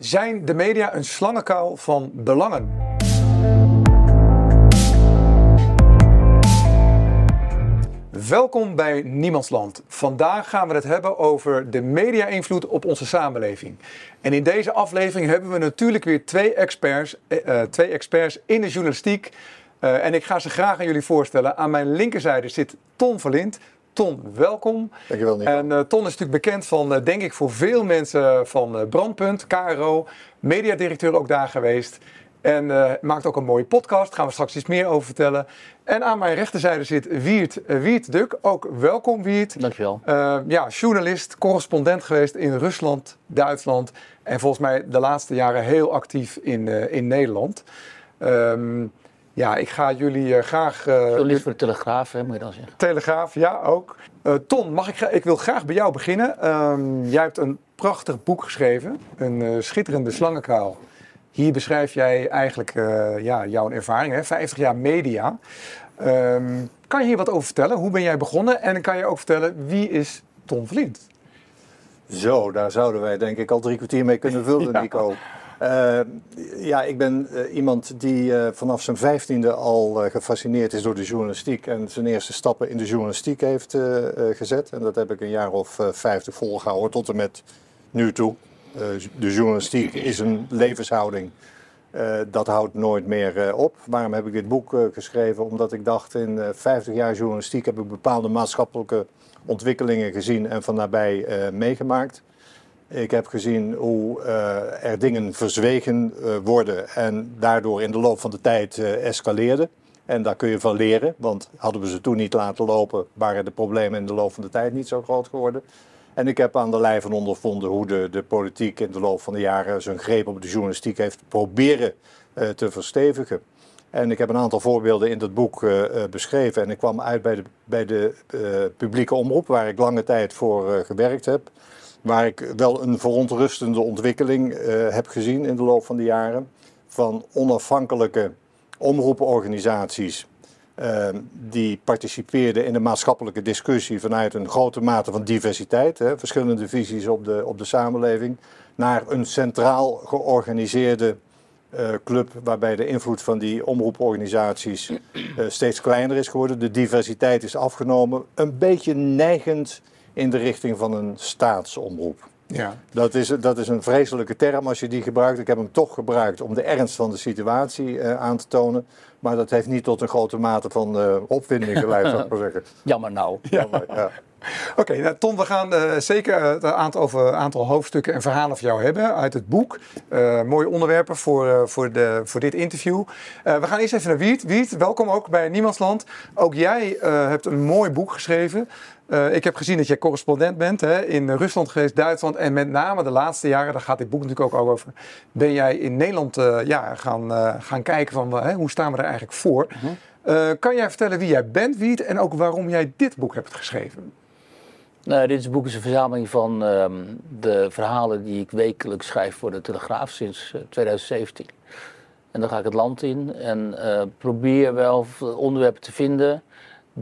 Zijn de media een slangenkuil van belangen? Welkom bij Niemandsland. Vandaag gaan we het hebben over de media-invloed op onze samenleving. En in deze aflevering hebben we natuurlijk weer twee experts, eh, eh twee experts in de journalistiek. Uh, en ik ga ze graag aan jullie voorstellen. Aan mijn linkerzijde zit Ton Verlind. Ton, welkom. Dankjewel, Nico. En uh, Ton is natuurlijk bekend van, uh, denk ik, voor veel mensen van Brandpunt, KRO, mediadirecteur ook daar geweest. En uh, maakt ook een mooie podcast, daar gaan we straks iets meer over vertellen. En aan mijn rechterzijde zit Wiert, uh, Wiert Duk. Ook welkom Wiert. Dankjewel. Uh, ja, journalist, correspondent geweest in Rusland, Duitsland. En volgens mij de laatste jaren heel actief in, in Nederland. Um, ja, ik ga jullie graag... journalist voor de Telegraaf, hè, moet je dan zeggen. Telegraaf, ja, ook. Ton, mag ik, ik wil graag bij jou beginnen. Um, jij hebt een prachtig boek geschreven. Een schitterende slangenkuil. Hier beschrijf jij eigenlijk uh, ja, jouw ervaring, hè? 50 jaar media. Um, kan je hier wat over vertellen? Hoe ben jij begonnen? En kan je ook vertellen, wie is Ton Vliet? Zo, daar zouden wij denk ik al drie kwartier mee kunnen vullen, ja. Nico. Uh, ja, ik ben uh, iemand die uh, vanaf zijn vijftiende al gefascineerd is door de journalistiek en zijn eerste stappen in de journalistiek heeft gezet. En dat heb ik een jaar of vijftig volgehouden tot en met nu toe. De journalistiek is een levenshouding. Dat houdt nooit meer op. Waarom heb ik dit boek geschreven? Omdat ik dacht, in 50 jaar journalistiek heb ik bepaalde maatschappelijke ontwikkelingen gezien en van nabij meegemaakt. Ik heb gezien hoe er dingen verzwegen worden en daardoor in de loop van de tijd escaleerden. En daar kun je van leren, want hadden we ze toen niet laten lopen, waren de problemen in de loop van de tijd niet zo groot geworden. En ik heb aan de lijve ondervonden hoe de, de politiek in de loop van de jaren zijn greep op de journalistiek heeft proberen te verstevigen. En ik heb een aantal voorbeelden in dat boek beschreven. En ik kwam uit bij de, bij de publieke omroep, waar ik lange tijd voor gewerkt heb. Waar ik wel een verontrustende ontwikkeling heb gezien in de loop van de jaren. Van onafhankelijke omroeporganisaties uh, die participeerden in de maatschappelijke discussie vanuit een grote mate van diversiteit, hè, verschillende visies op de, op de samenleving, naar een centraal georganiseerde uh, club waarbij de invloed van die omroeporganisaties steeds kleiner is geworden. De diversiteit is afgenomen, een beetje neigend in de richting van een staatsomroep. Ja. Dat, is, dat is een vreselijke term als je die gebruikt. Ik heb hem toch gebruikt om de ernst van de situatie uh, aan te tonen. Maar dat heeft niet tot een grote mate van uh, opwinding geleid, zou ik maar zeggen. Jammer nou. Ja. Jammer, ja. Oké, okay, nou, Ton, we gaan uh, zeker het aantal, over, aantal hoofdstukken en verhalen van jou hebben uit het boek. Uh, mooie onderwerpen voor, uh, voor, de, voor dit interview. we gaan eerst even naar Wiert. Wiert, welkom ook bij Niemandsland. Ook jij hebt een mooi boek geschreven. Uh, ik heb gezien dat jij correspondent bent hè, in Rusland geweest, Duitsland en met name de laatste jaren, daar gaat dit boek natuurlijk ook over, ben jij in Nederland uh, ja, gaan, uh, gaan kijken van hè, hoe staan we er eigenlijk voor. -huh. kan jij vertellen wie jij bent, Wiet, en ook waarom jij dit boek hebt geschreven? Nou, dit boek is een verzameling van um, de verhalen die ik wekelijks schrijf voor de Telegraaf sinds 2017. En dan ga ik het land in en probeer wel onderwerpen te vinden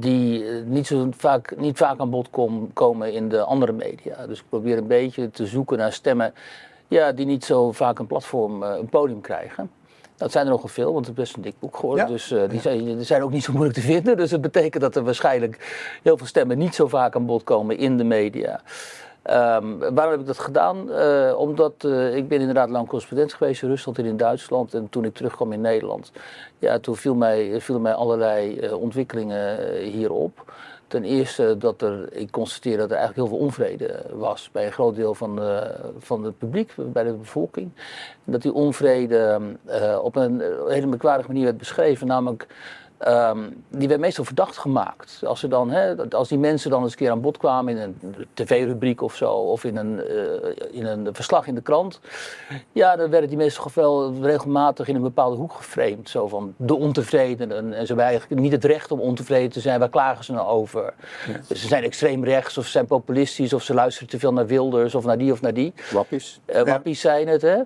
die niet, zo vaak, niet vaak aan bod kom, komen in de andere media. Dus ik probeer een beetje te zoeken naar stemmen ja, die niet zo vaak een platform, een podium krijgen. Dat zijn er nogal veel, want het is best een dik boek geworden. Ja. Dus uh, die, zijn, die zijn ook niet zo moeilijk te vinden. Dus dat betekent dat er waarschijnlijk heel veel stemmen niet zo vaak aan bod komen in de media. Um, waarom heb ik dat gedaan? Uh, omdat uh, ik ben inderdaad lang correspondent geweest in Rusland en in Duitsland. En toen ik terugkwam in Nederland, ja, toen viel mij, vielen mij allerlei uh, ontwikkelingen hierop. Ten eerste dat er, ik constateerde dat er eigenlijk heel veel onvrede was bij een groot deel van, van het publiek, bij de bevolking. Dat die onvrede op een hele merkwaardige manier werd beschreven, namelijk Um, die werd meestal verdacht gemaakt. Als, er dan, hè, als die mensen dan eens een keer aan bod kwamen in een tv-rubriek of zo, of in een, uh, in een verslag in de krant, ja, dan werden die mensen wel regelmatig in een bepaalde hoek geframed. Zo van de ontevredenen. En ze hebben eigenlijk niet het recht om ontevreden te zijn. Waar klagen ze nou over? Ja. Ze zijn extreem rechts, of ze zijn populistisch, of ze luisteren te veel naar Wilders, of naar die of naar die. Wappies. Uh, wappies ja. zijn het, hè.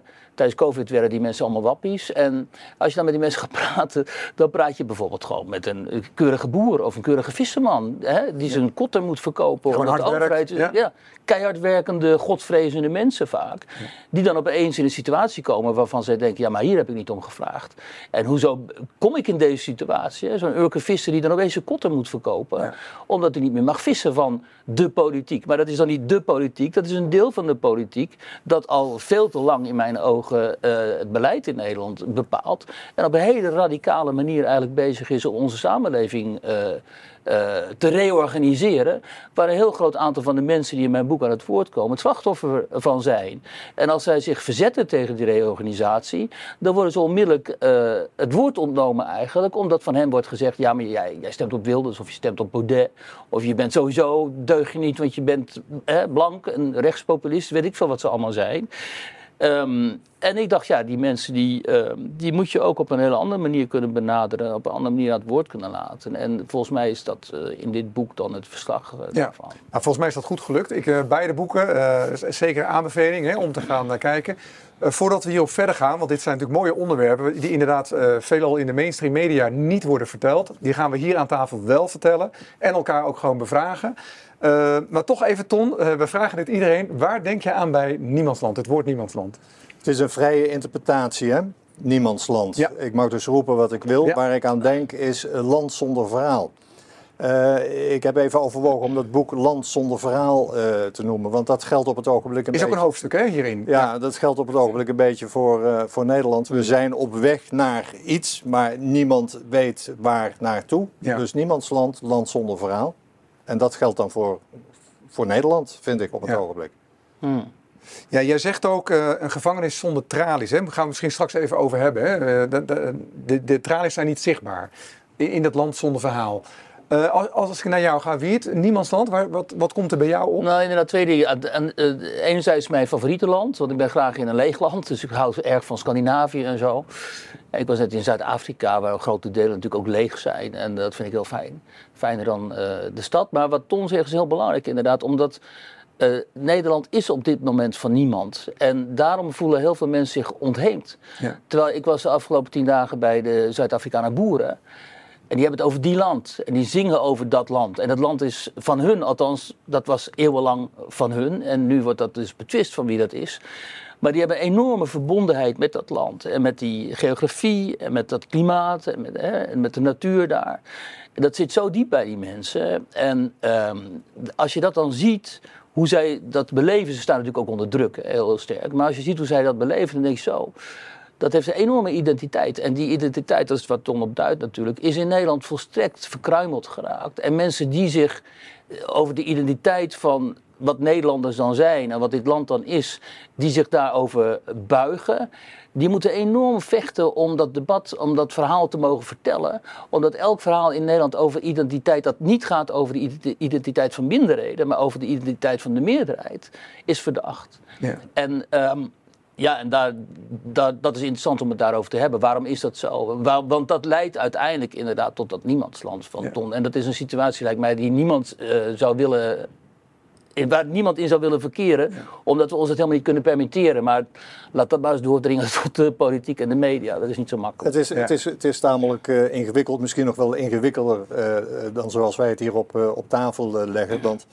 Tijdens COVID werden die mensen allemaal wappies. En als je dan met die mensen gaat praten, dan praat je bijvoorbeeld gewoon met een keurige boer of een keurige visserman. Hè, die zijn kotter moet verkopen. Gewoon de ja, keihard werkende, godvrezende mensen vaak. Die dan opeens in een situatie komen waarvan zij denken, ja maar hier heb ik niet om gevraagd. En hoezo kom ik in deze situatie? Zo'n Urke visser die dan opeens zijn kotter moet verkopen. Omdat hij niet meer mag vissen van de politiek. Maar dat is dan niet de politiek, dat is een deel van de politiek. Dat al veel te lang in mijn ogen eh, het beleid in Nederland bepaalt. En op een hele radicale manier eigenlijk bezig is om onze samenleving eh, te reorganiseren. Waar een heel groot aantal van de mensen die in mijn boek aan het woord komen, het slachtoffer van zijn. En als zij zich verzetten tegen die reorganisatie, dan worden ze onmiddellijk eh, het woord ontnomen eigenlijk. Omdat van hen wordt gezegd, ja maar jij, jij stemt op Wilders of je stemt op Baudet. Of je bent sowieso, deug je niet, want je bent eh, blank, een rechtspopulist, weet ik veel wat ze allemaal zijn. Ehm, en ik dacht, ja, die mensen die, ehm, die moet je ook op een hele andere manier kunnen benaderen, op een andere manier aan het woord kunnen laten. En volgens mij is dat eh, in dit boek dan het verslag eh, Ja, daarvan. nou, volgens mij is dat goed gelukt. Ik, eh, beide boeken, zeker aanbeveling hè, om te gaan kijken. Voordat we hierop verder gaan, want dit zijn natuurlijk mooie onderwerpen die inderdaad veelal in de mainstream media niet worden verteld. Die gaan we hier aan tafel wel vertellen en elkaar ook gewoon bevragen. Eh, maar toch even Ton, eh, we vragen dit iedereen. Waar denk je aan bij Niemandsland, het woord Niemandsland? Het is een vrije interpretatie, hè? Niemandsland. Ja. Ik mag dus roepen wat ik wil. Ja. Waar ik aan denk is een land zonder verhaal. Eh, ik heb even overwogen om dat boek Land zonder verhaal eh, te noemen. Want dat geldt op het ogenblik een Is ook een hoofdstuk hè, hierin. Ja, dat geldt op het ogenblik een beetje voor, eh, voor Nederland. We zijn op weg naar iets, maar niemand weet waar naartoe. Ja. Dus niemandsland, land zonder verhaal. En dat geldt dan voor, voor Nederland, vind ik, op het Ja. ogenblik. Ja, jij zegt ook eh, een gevangenis zonder tralies. Hè? Daar gaan we misschien straks even over hebben. Hè? Eh, de, de, de, de tralies zijn niet zichtbaar in, in dat land zonder verhaal. Eh, als, als ik naar jou ga, Wiert, niemandsland, waar, wat, wat komt er bij jou op? Nou, inderdaad, twee dingen. En, en, eh, enerzijds mijn favoriete land, want ik ben graag in een leeg land. Dus ik hou erg van Scandinavië en zo. Ik was net in Zuid-Afrika, waar grote delen natuurlijk ook leeg zijn. En dat vind ik heel fijn. Fijner dan eh, de stad. Maar wat Ton zegt is heel belangrijk inderdaad, omdat... Nederland is op dit moment van niemand. En daarom voelen heel veel mensen zich ontheemd. Ja. Terwijl ik was de afgelopen tien dagen bij de Zuid-Afrikaanse boeren. En die hebben het over die land. En die zingen over dat land. En dat land is van hun, althans, dat was eeuwenlang van hun. En nu wordt dat dus betwist van wie dat is. Maar die hebben een enorme verbondenheid met dat land. En met die geografie, en met dat klimaat, en met, hè, en met de natuur daar. Dat zit zo diep bij die mensen. En ehm, als je dat dan ziet, hoe zij dat beleven, ze staan natuurlijk ook onder druk, hè, heel sterk. Maar als je ziet hoe zij dat beleven, dan denk je zo. Dat heeft een enorme identiteit. En die identiteit, dat is wat Tom op duidt natuurlijk, is in Nederland volstrekt verkruimeld geraakt. En mensen die zich eh, over de identiteit van wat Nederlanders dan zijn en wat dit land dan is, die zich daarover buigen, die moeten enorm vechten om dat debat, om dat verhaal te mogen vertellen. Omdat elk verhaal in Nederland over identiteit, dat niet gaat over de identi- identiteit van minderheden, maar over de identiteit van de meerderheid, is verdacht. Ja. En ehm, ja, en daar, daar, dat is interessant om het daarover te hebben. Waarom is dat zo? Waar- want dat leidt uiteindelijk inderdaad tot dat niemandsland van Ja. Ton. En dat is een situatie, lijkt mij, die niemand eh, zou willen. in- Waar niemand in zou willen verkeren, omdat we ons het helemaal niet kunnen permitteren. Maar laat dat maar eens doordringen tot de politiek en de media. Dat is niet zo makkelijk. Het is, Ja. het is, het is tamelijk eh, ingewikkeld, misschien nog wel ingewikkelder eh, dan zoals wij het hier op, eh, op tafel leggen. Want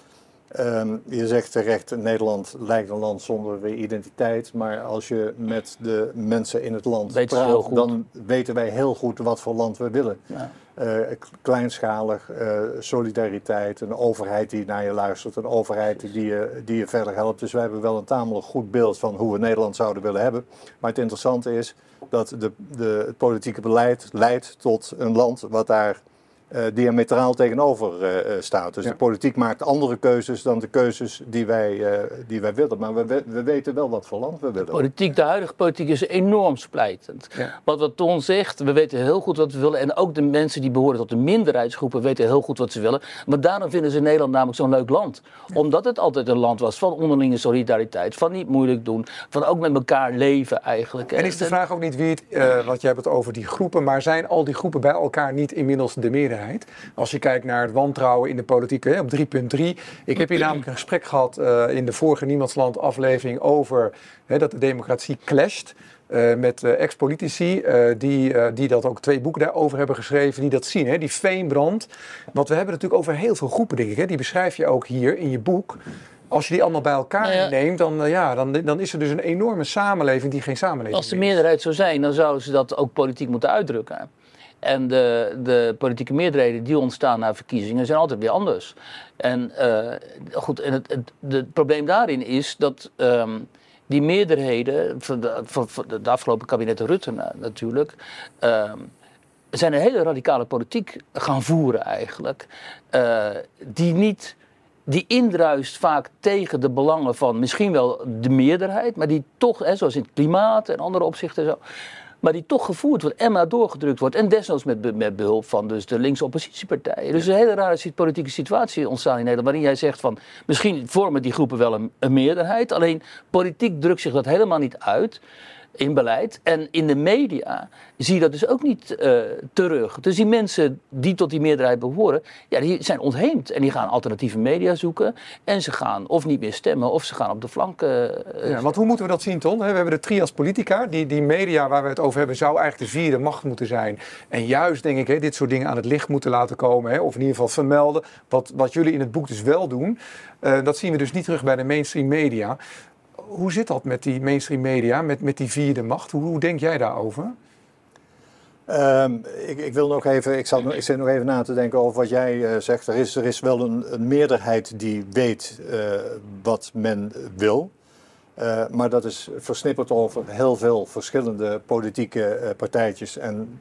ehm, je zegt terecht, Nederland lijkt een land zonder identiteit. Maar als je met de mensen in het land heel praat, dan weten wij heel goed wat voor land we willen. Ja. Eh, kleinschalig, eh, solidariteit, een overheid die naar je luistert, een overheid die je, die je verder helpt. Dus wij hebben wel een tamelijk goed beeld van hoe we Nederland zouden willen hebben. Maar het interessante is dat de, de, het politieke beleid leidt tot een land wat daar eh, diametraal tegenover eh, eh, staat. Dus Ja. de politiek maakt andere keuzes dan de keuzes die wij, eh, die wij willen. Maar we, we- we weten wel wat voor land we willen. Politiek, de huidige politiek is enorm splijtend. Ja. Wat, wat Ton zegt, we weten heel goed wat we willen. En ook de mensen die behoren tot de minderheidsgroepen weten heel goed wat ze willen. Maar daarom vinden ze Nederland namelijk zo'n leuk land. Omdat het altijd een land was van onderlinge solidariteit. Van niet moeilijk doen. Van ook met elkaar leven eigenlijk. En is de vraag ook niet, Wiert, eh want je hebt het over die groepen, maar zijn al die groepen bij elkaar niet inmiddels de meerderheid? Als je kijkt naar het wantrouwen in de politiek hè, op 3.3. Ik heb hier namelijk een gesprek gehad eh, in de vorige Niemandsland aflevering over hè, dat de democratie clasht. uh, met ex-politici die, die dat ook twee boeken daarover hebben geschreven, die dat zien, hè? die veenbrand. Want we hebben het natuurlijk over heel veel groepen, denk ik. Hè? Die beschrijf je ook hier in je boek als je die allemaal bij elkaar nou neemt, dan, ja, dan, dan is er dus een enorme samenleving die geen samenleving is. Als de meerderheid zou zijn, dan zouden ze dat ook politiek moeten uitdrukken. En de, de politieke meerderheden die ontstaan na verkiezingen zijn altijd weer anders. En uh, goed, en het, het, het, probleem daarin is dat um, die meerderheden, van de, van, afgelopen kabinetten Rutte natuurlijk, um, zijn een hele radicale politiek gaan voeren eigenlijk. Uh, die niet die indruist vaak tegen de belangen van misschien wel de meerderheid, maar die toch, hè, zoals in het klimaat en andere opzichten zo, maar die toch gevoerd wordt en maar doorgedrukt wordt. En desnoods met, met behulp van dus de linkse oppositiepartijen. Dus een hele rare politieke situatie ontstaan in Nederland, waarin jij zegt van misschien vormen die groepen wel een, een meerderheid, alleen politiek drukt zich dat helemaal niet uit in beleid. En in de media zie je dat dus ook niet uh, terug. Dus die mensen die tot die meerderheid behoren, ja, die zijn ontheemd. En die gaan alternatieve media zoeken. En ze gaan of niet meer stemmen, of ze gaan op de flanken. Uh, ja, want hoe moeten we dat zien, Ton? We hebben de trias politica. Die, die media waar we het over hebben, zou eigenlijk de vierde macht moeten zijn. En juist, denk ik, dit soort dingen aan het licht moeten laten komen. Of in ieder geval vermelden. Wat, wat jullie in het boek dus wel doen. Uh, dat zien we dus niet terug bij de mainstream media hoe zit dat met die mainstream media, met, met die vierde macht? Hoe, denk jij daarover? Um, ik, ik, wil nog even, ik, zal, ik zit nog even na te denken over wat jij uh, zegt. Er is, er is wel een, een meerderheid die weet uh, wat men wil. Uh, maar dat is versnipperd over heel veel verschillende politieke partijtjes. En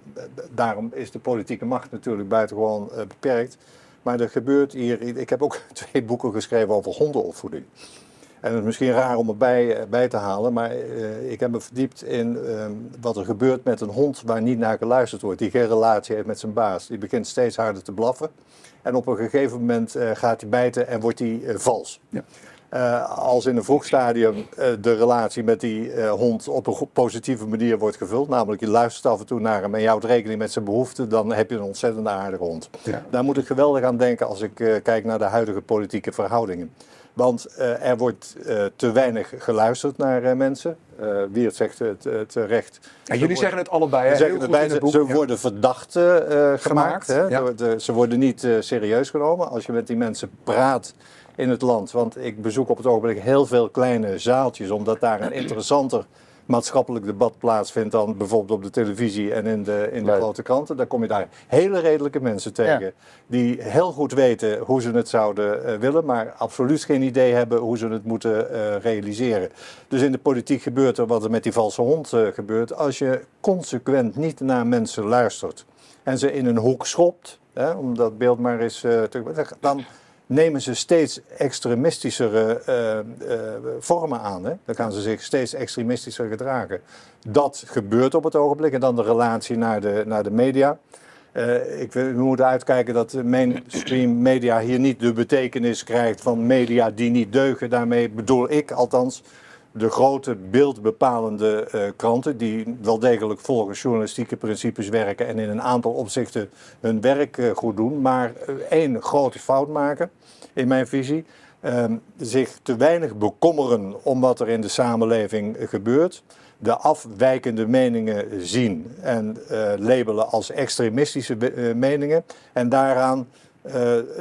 daarom is de politieke macht natuurlijk buitengewoon beperkt. Maar er gebeurt hier. Ik heb ook twee boeken geschreven over hondenopvoeding. En het is misschien raar om erbij eh, bij te halen, maar uh, ik heb me verdiept in uh, wat er gebeurt met een hond waar niet naar geluisterd wordt, die geen relatie heeft met zijn baas. Die begint steeds harder te blaffen en op een gegeven moment uh, gaat hij bijten en wordt hij vals. Ja. als in een vroeg stadium de relatie met die hond op een positieve manier wordt gevuld, namelijk je luistert af en toe naar hem en je houdt rekening met zijn behoeften, dan heb je een ontzettend aardige hond. Ja. Daar moet ik geweldig aan denken als ik kijk naar de huidige politieke verhoudingen. Want uh, er wordt uh, te weinig geluisterd naar uh, mensen. wie het zegt het, het recht. En jullie zeggen het allebei. Hè? Zeggen het bij, boek, ze ja. worden verdacht gemaakt. gemaakt hè? Ja. De, ze worden niet serieus genomen. Als je met die mensen praat in het land. Want ik bezoek op het ogenblik heel veel kleine zaaltjes. Omdat daar een interessanter maatschappelijk debat plaatsvindt dan bijvoorbeeld op de televisie en in de, in de grote kranten. Dan kom je daar hele redelijke mensen tegen ja. die heel goed weten hoe ze het zouden uh, willen, maar absoluut geen idee hebben hoe ze het moeten uh, realiseren. Dus in de politiek gebeurt er wat er met die valse hond uh, gebeurt. Als je consequent niet naar mensen luistert en ze in een hoek schopt, hè, om dat beeld maar eens te... dan nemen ze steeds extremistischere uh, uh, vormen aan. Hè? Dan gaan ze zich steeds extremistischer gedragen. Dat gebeurt op het ogenblik. En dan de relatie naar de, naar de media. Uh, ik, we moeten uitkijken dat mainstream media hier niet de betekenis krijgt van media die niet deugen. Daarmee bedoel ik althans de grote beeldbepalende uh, kranten, die wel degelijk volgens journalistieke principes werken en in een aantal opzichten hun werk uh, goed doen, maar uh, één grote fout maken, in mijn visie. Ehm, zich te weinig bekommeren om wat er in de samenleving gebeurt. De afwijkende meningen zien en labelen als extremistische meningen. En daaraan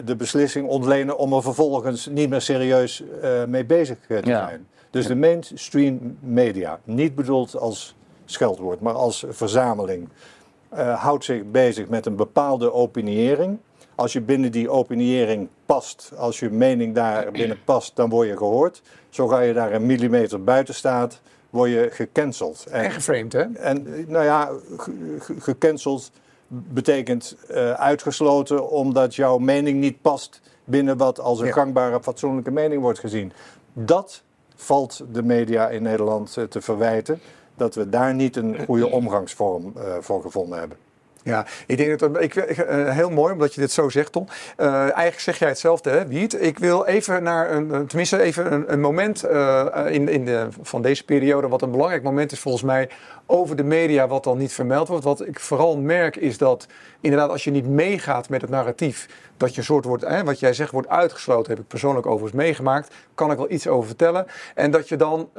de beslissing ontlenen om er vervolgens niet meer serieus mee bezig te ja. Dus de mainstream media, niet bedoeld als scheldwoord, maar als verzameling, uh, houdt zich bezig met een bepaalde opiniëring. Als je binnen die opiniëring past, als je mening daar binnen past, dan word je gehoord. Zo ga je daar een millimeter buiten staat, word je gecanceld. En, en geframed, hè? En nou ja, gecanceld betekent uh, uitgesloten omdat jouw mening niet past binnen wat als een gangbare, fatsoenlijke mening wordt gezien. Dat valt de media in Nederland eh, te verwijten dat we daar niet een goede omgangsvorm uh, voor gevonden hebben. Ja, ik denk dat ik, uh, heel mooi omdat je dit zo zegt, Tom. Eigenlijk zeg jij hetzelfde, hè, Wiet. Ik wil even naar een, tenminste even een, moment in, in de, van deze periode, wat een belangrijk moment is volgens mij, over de media, wat dan niet vermeld wordt. Wat ik vooral merk is dat inderdaad, als je niet meegaat met het narratief, dat je een soort wordt, wat jij zegt, wordt uitgesloten. Heb ik persoonlijk overigens meegemaakt. Kan ik wel iets over vertellen. En dat je dan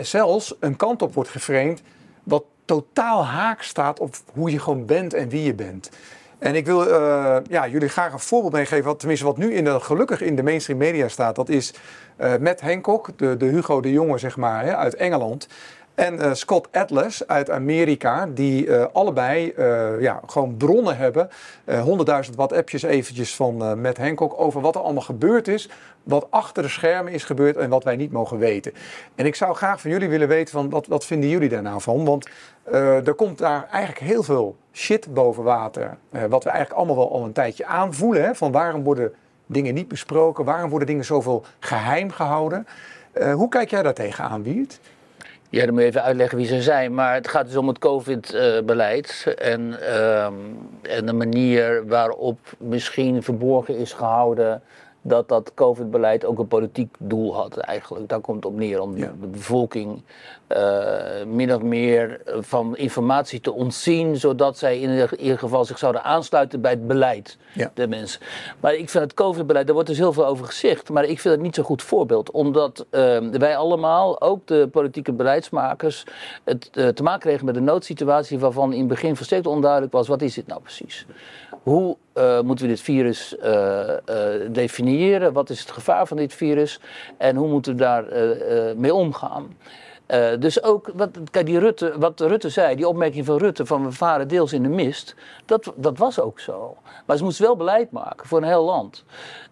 zelfs een kant op wordt geframed wat totaal haak staat op hoe je gewoon bent en wie je bent. En ik wil uh, ja, jullie graag een voorbeeld meegeven, wat, tenminste wat nu in de, gelukkig in de mainstream media staat. Dat is uh, Matt Hancock, de, de Hugo de Jonge zeg maar, hè, uit Engeland. En uh, Scott Atlas uit Amerika, die uh, allebei uh, ja, gewoon bronnen hebben. 100.000 WhatsAppjes eventjes van Matt Hancock over wat er allemaal gebeurd is. Wat achter de schermen is gebeurd en wat wij niet mogen weten. En ik zou graag van jullie willen weten, van, wat, wat vinden jullie daar nou van? Want er komt daar eigenlijk heel veel shit boven water. wat we eigenlijk allemaal wel al een tijdje aanvoelen. Hè, van waarom worden dingen niet besproken? Waarom worden dingen zoveel geheim gehouden? hoe kijk jij daar tegenaan, Wiert? Ja, dan moet je even uitleggen wie ze zijn. Maar het gaat dus om het COVID-beleid. En, uh, en de manier waarop misschien verborgen is gehouden dat dat COVID-beleid ook een politiek doel had eigenlijk. Daar komt het op neer om ja. de bevolking uh, min of meer van informatie te ontzien, zodat zij in ieder geval zich zouden aansluiten bij het beleid ja. der mensen. Maar ik vind het COVID-beleid, daar wordt dus heel veel over gezegd, maar ik vind het niet zo'n goed voorbeeld, omdat uh, wij allemaal, ook de politieke beleidsmakers, het uh, te maken kregen met een noodsituatie waarvan in het begin volstrekt onduidelijk was, wat is dit nou precies? Hoe uh, moeten we dit virus uh, uh, definiëren? Wat is het gevaar van dit virus? En hoe moeten we daar mee omgaan? dus ook, wat, kijk, die Rutte, wat Rutte zei, die opmerking van Rutte van we varen deels in de mist, dat, dat was ook zo. Maar ze moesten wel beleid maken voor een heel land.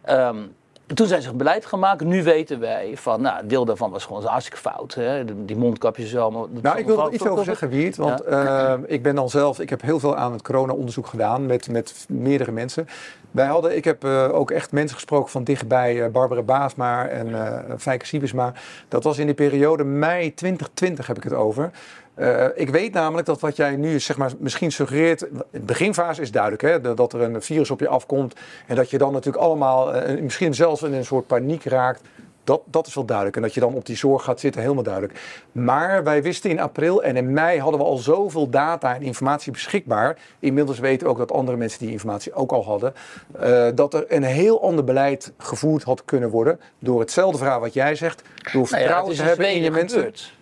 Um, toen zijn ze beleid gemaakt. Nu weten wij van, nou, deel daarvan was gewoon hartstikke fout. Hè? Die mondkapjes allemaal. Nou, ik wil er iets over zeggen, Wiert. Want ja. uh, ik ben dan zelf, ik heb heel veel aan het corona-onderzoek gedaan met, met meerdere mensen. Wij hadden, ik heb uh, ook echt mensen gesproken van dichtbij, uh, Barbara Baasma en uh, Fijke Siebesma. Dat was in de periode mei 2020 heb ik het over. Uh, ik weet namelijk dat wat jij nu zeg maar, misschien suggereert, de beginfase is duidelijk, hè, dat er een virus op je afkomt en dat je dan natuurlijk allemaal, uh, misschien zelfs in een soort paniek raakt. Dat, dat is wel duidelijk. En dat je dan op die zorg gaat zitten, helemaal duidelijk. Maar wij wisten in april en in mei hadden we al zoveel data en informatie beschikbaar. Inmiddels weten we ook dat andere mensen die informatie ook al hadden. Uh, dat er een heel ander beleid gevoerd had kunnen worden. Door hetzelfde verhaal wat jij zegt. Door vertrouwen nou ja, te hebben in je mensen. Gebeurd.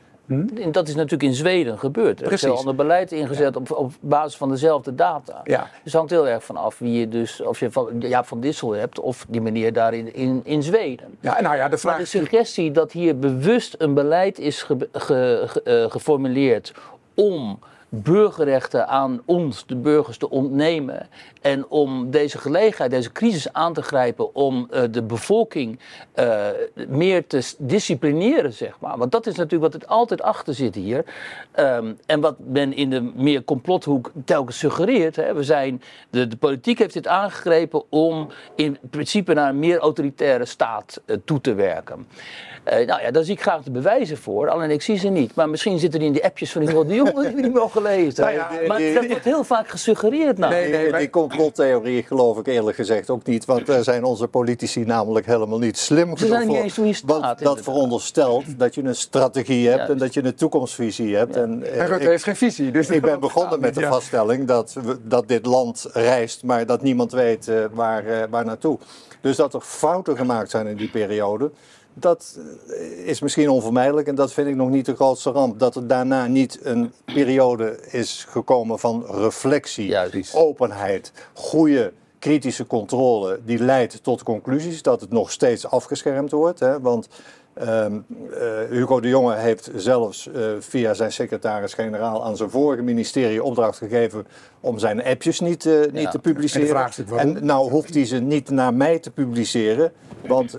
Dat is natuurlijk in Zweden gebeurd. Er is een ander beleid ingezet ja. op, op basis van dezelfde data. Ja. Dus het hangt heel erg van af wie je dus, of je van Jaap van Dissel hebt of die meneer daar in, in, in Zweden. Ja, nou ja, de vraag... Maar de suggestie dat hier bewust een beleid is ge, ge, ge, uh, geformuleerd om burgerrechten aan ons, de burgers, te ontnemen. En om deze gelegenheid, deze crisis aan te grijpen, om uh, de bevolking uh, meer te disciplineren, zeg maar. Want dat is natuurlijk wat het altijd achter zit hier. Um, en wat men in de meer complothoek telkens suggereert. Hè. We zijn, de, de politiek heeft dit aangegrepen om in principe naar een meer autoritaire staat uh, toe te werken. Uh, nou ja, daar zie ik graag de bewijzen voor, alleen ik zie ze niet. Maar misschien zitten die in die appjes van Hugo de Jong die we niet mogen lezen. Nou ja, maar die- dat wordt heel vaak gesuggereerd. Nou. Nee, nee, maar- die complottheorie geloof ik eerlijk gezegd ook niet. Want daar zijn onze politici namelijk helemaal niet slim Ze zijn genoeg niet voor. eens hoe je staat, Want dat inderdaad. veronderstelt dat je een strategie hebt en dat je een toekomstvisie hebt. En, eh, En Rutte ik- heeft geen visie. Dus ik ben begonnen met de ja. vaststelling dat, we- dat dit land reist, maar dat niemand weet eh, waar, eh, waar naartoe. Dus dat er fouten gemaakt zijn in die periode, dat eh, is misschien onvermijdelijk en dat vind ik nog niet de grootste ramp. Dat er daarna niet een periode is gekomen van reflectie, Juist. openheid, goede kritische controle die leidt tot conclusies dat het nog steeds afgeschermd wordt. Hè? Want ehm, eh, Hugo de Jonge heeft zelfs eh, via zijn secretaris-generaal aan zijn vorige ministerie opdracht gegeven om zijn appjes niet, eh, niet Ja. te publiceren. En. En nou hoeft hij ze niet naar mij te publiceren. Want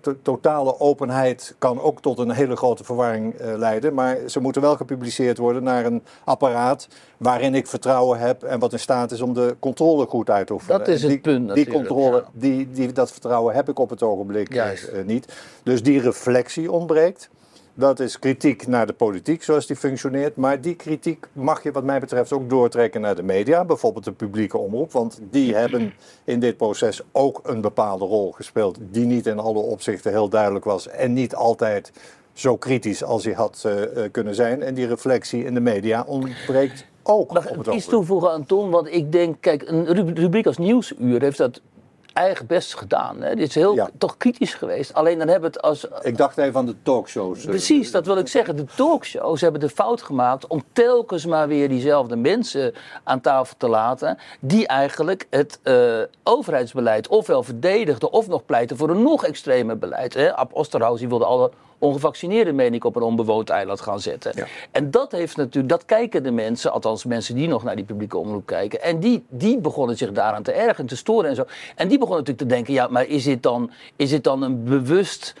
to- totale openheid kan ook tot een hele grote verwarring leiden. Maar ze moeten wel gepubliceerd worden naar een apparaat waarin ik vertrouwen heb en wat in staat is om de controle goed uit te oefenen. Dat is het die, punt Die natuurlijk, controle, ja. die, die, dat vertrouwen heb ik op het ogenblik niet. Dus die reflectie ontbreekt. Dat is kritiek naar de politiek zoals die functioneert. Maar die kritiek mag je wat mij betreft ook doortrekken naar de media. Bijvoorbeeld de publieke omroep. Want die hebben in dit proces ook een bepaalde rol gespeeld. Die niet in alle opzichten heel duidelijk was. En niet altijd zo kritisch als hij had eh, eh, kunnen zijn. En die reflectie in de media ontbreekt ook Mag ik iets toevoegen aan Ton? Want ik denk, kijk, een ru- rubriek als Nieuwsuur heeft dat eigen best gedaan. Hè. Dit is heel Ja. toch kritisch geweest. Alleen dan hebben we het als, Ik dacht even aan de talkshows. eh. Precies, dat wil ik zeggen. De talkshows hebben de fout gemaakt om telkens maar weer diezelfde mensen aan tafel te laten. Die eigenlijk het eh, overheidsbeleid ofwel verdedigden of nog pleiten voor een nog extremer beleid. Hè? Ab Osterhaus die wilde alle ongevaccineerden, meen ik, op een onbewoond eiland gaan zetten. Ja. En dat heeft natuurlijk, dat kijken de mensen, althans mensen die nog naar die publieke omroep kijken. En die, die begonnen zich daaraan te ergeren, te storen en zo. En die begonnen natuurlijk te denken, ja, maar is dit dan, is dit dan een bewust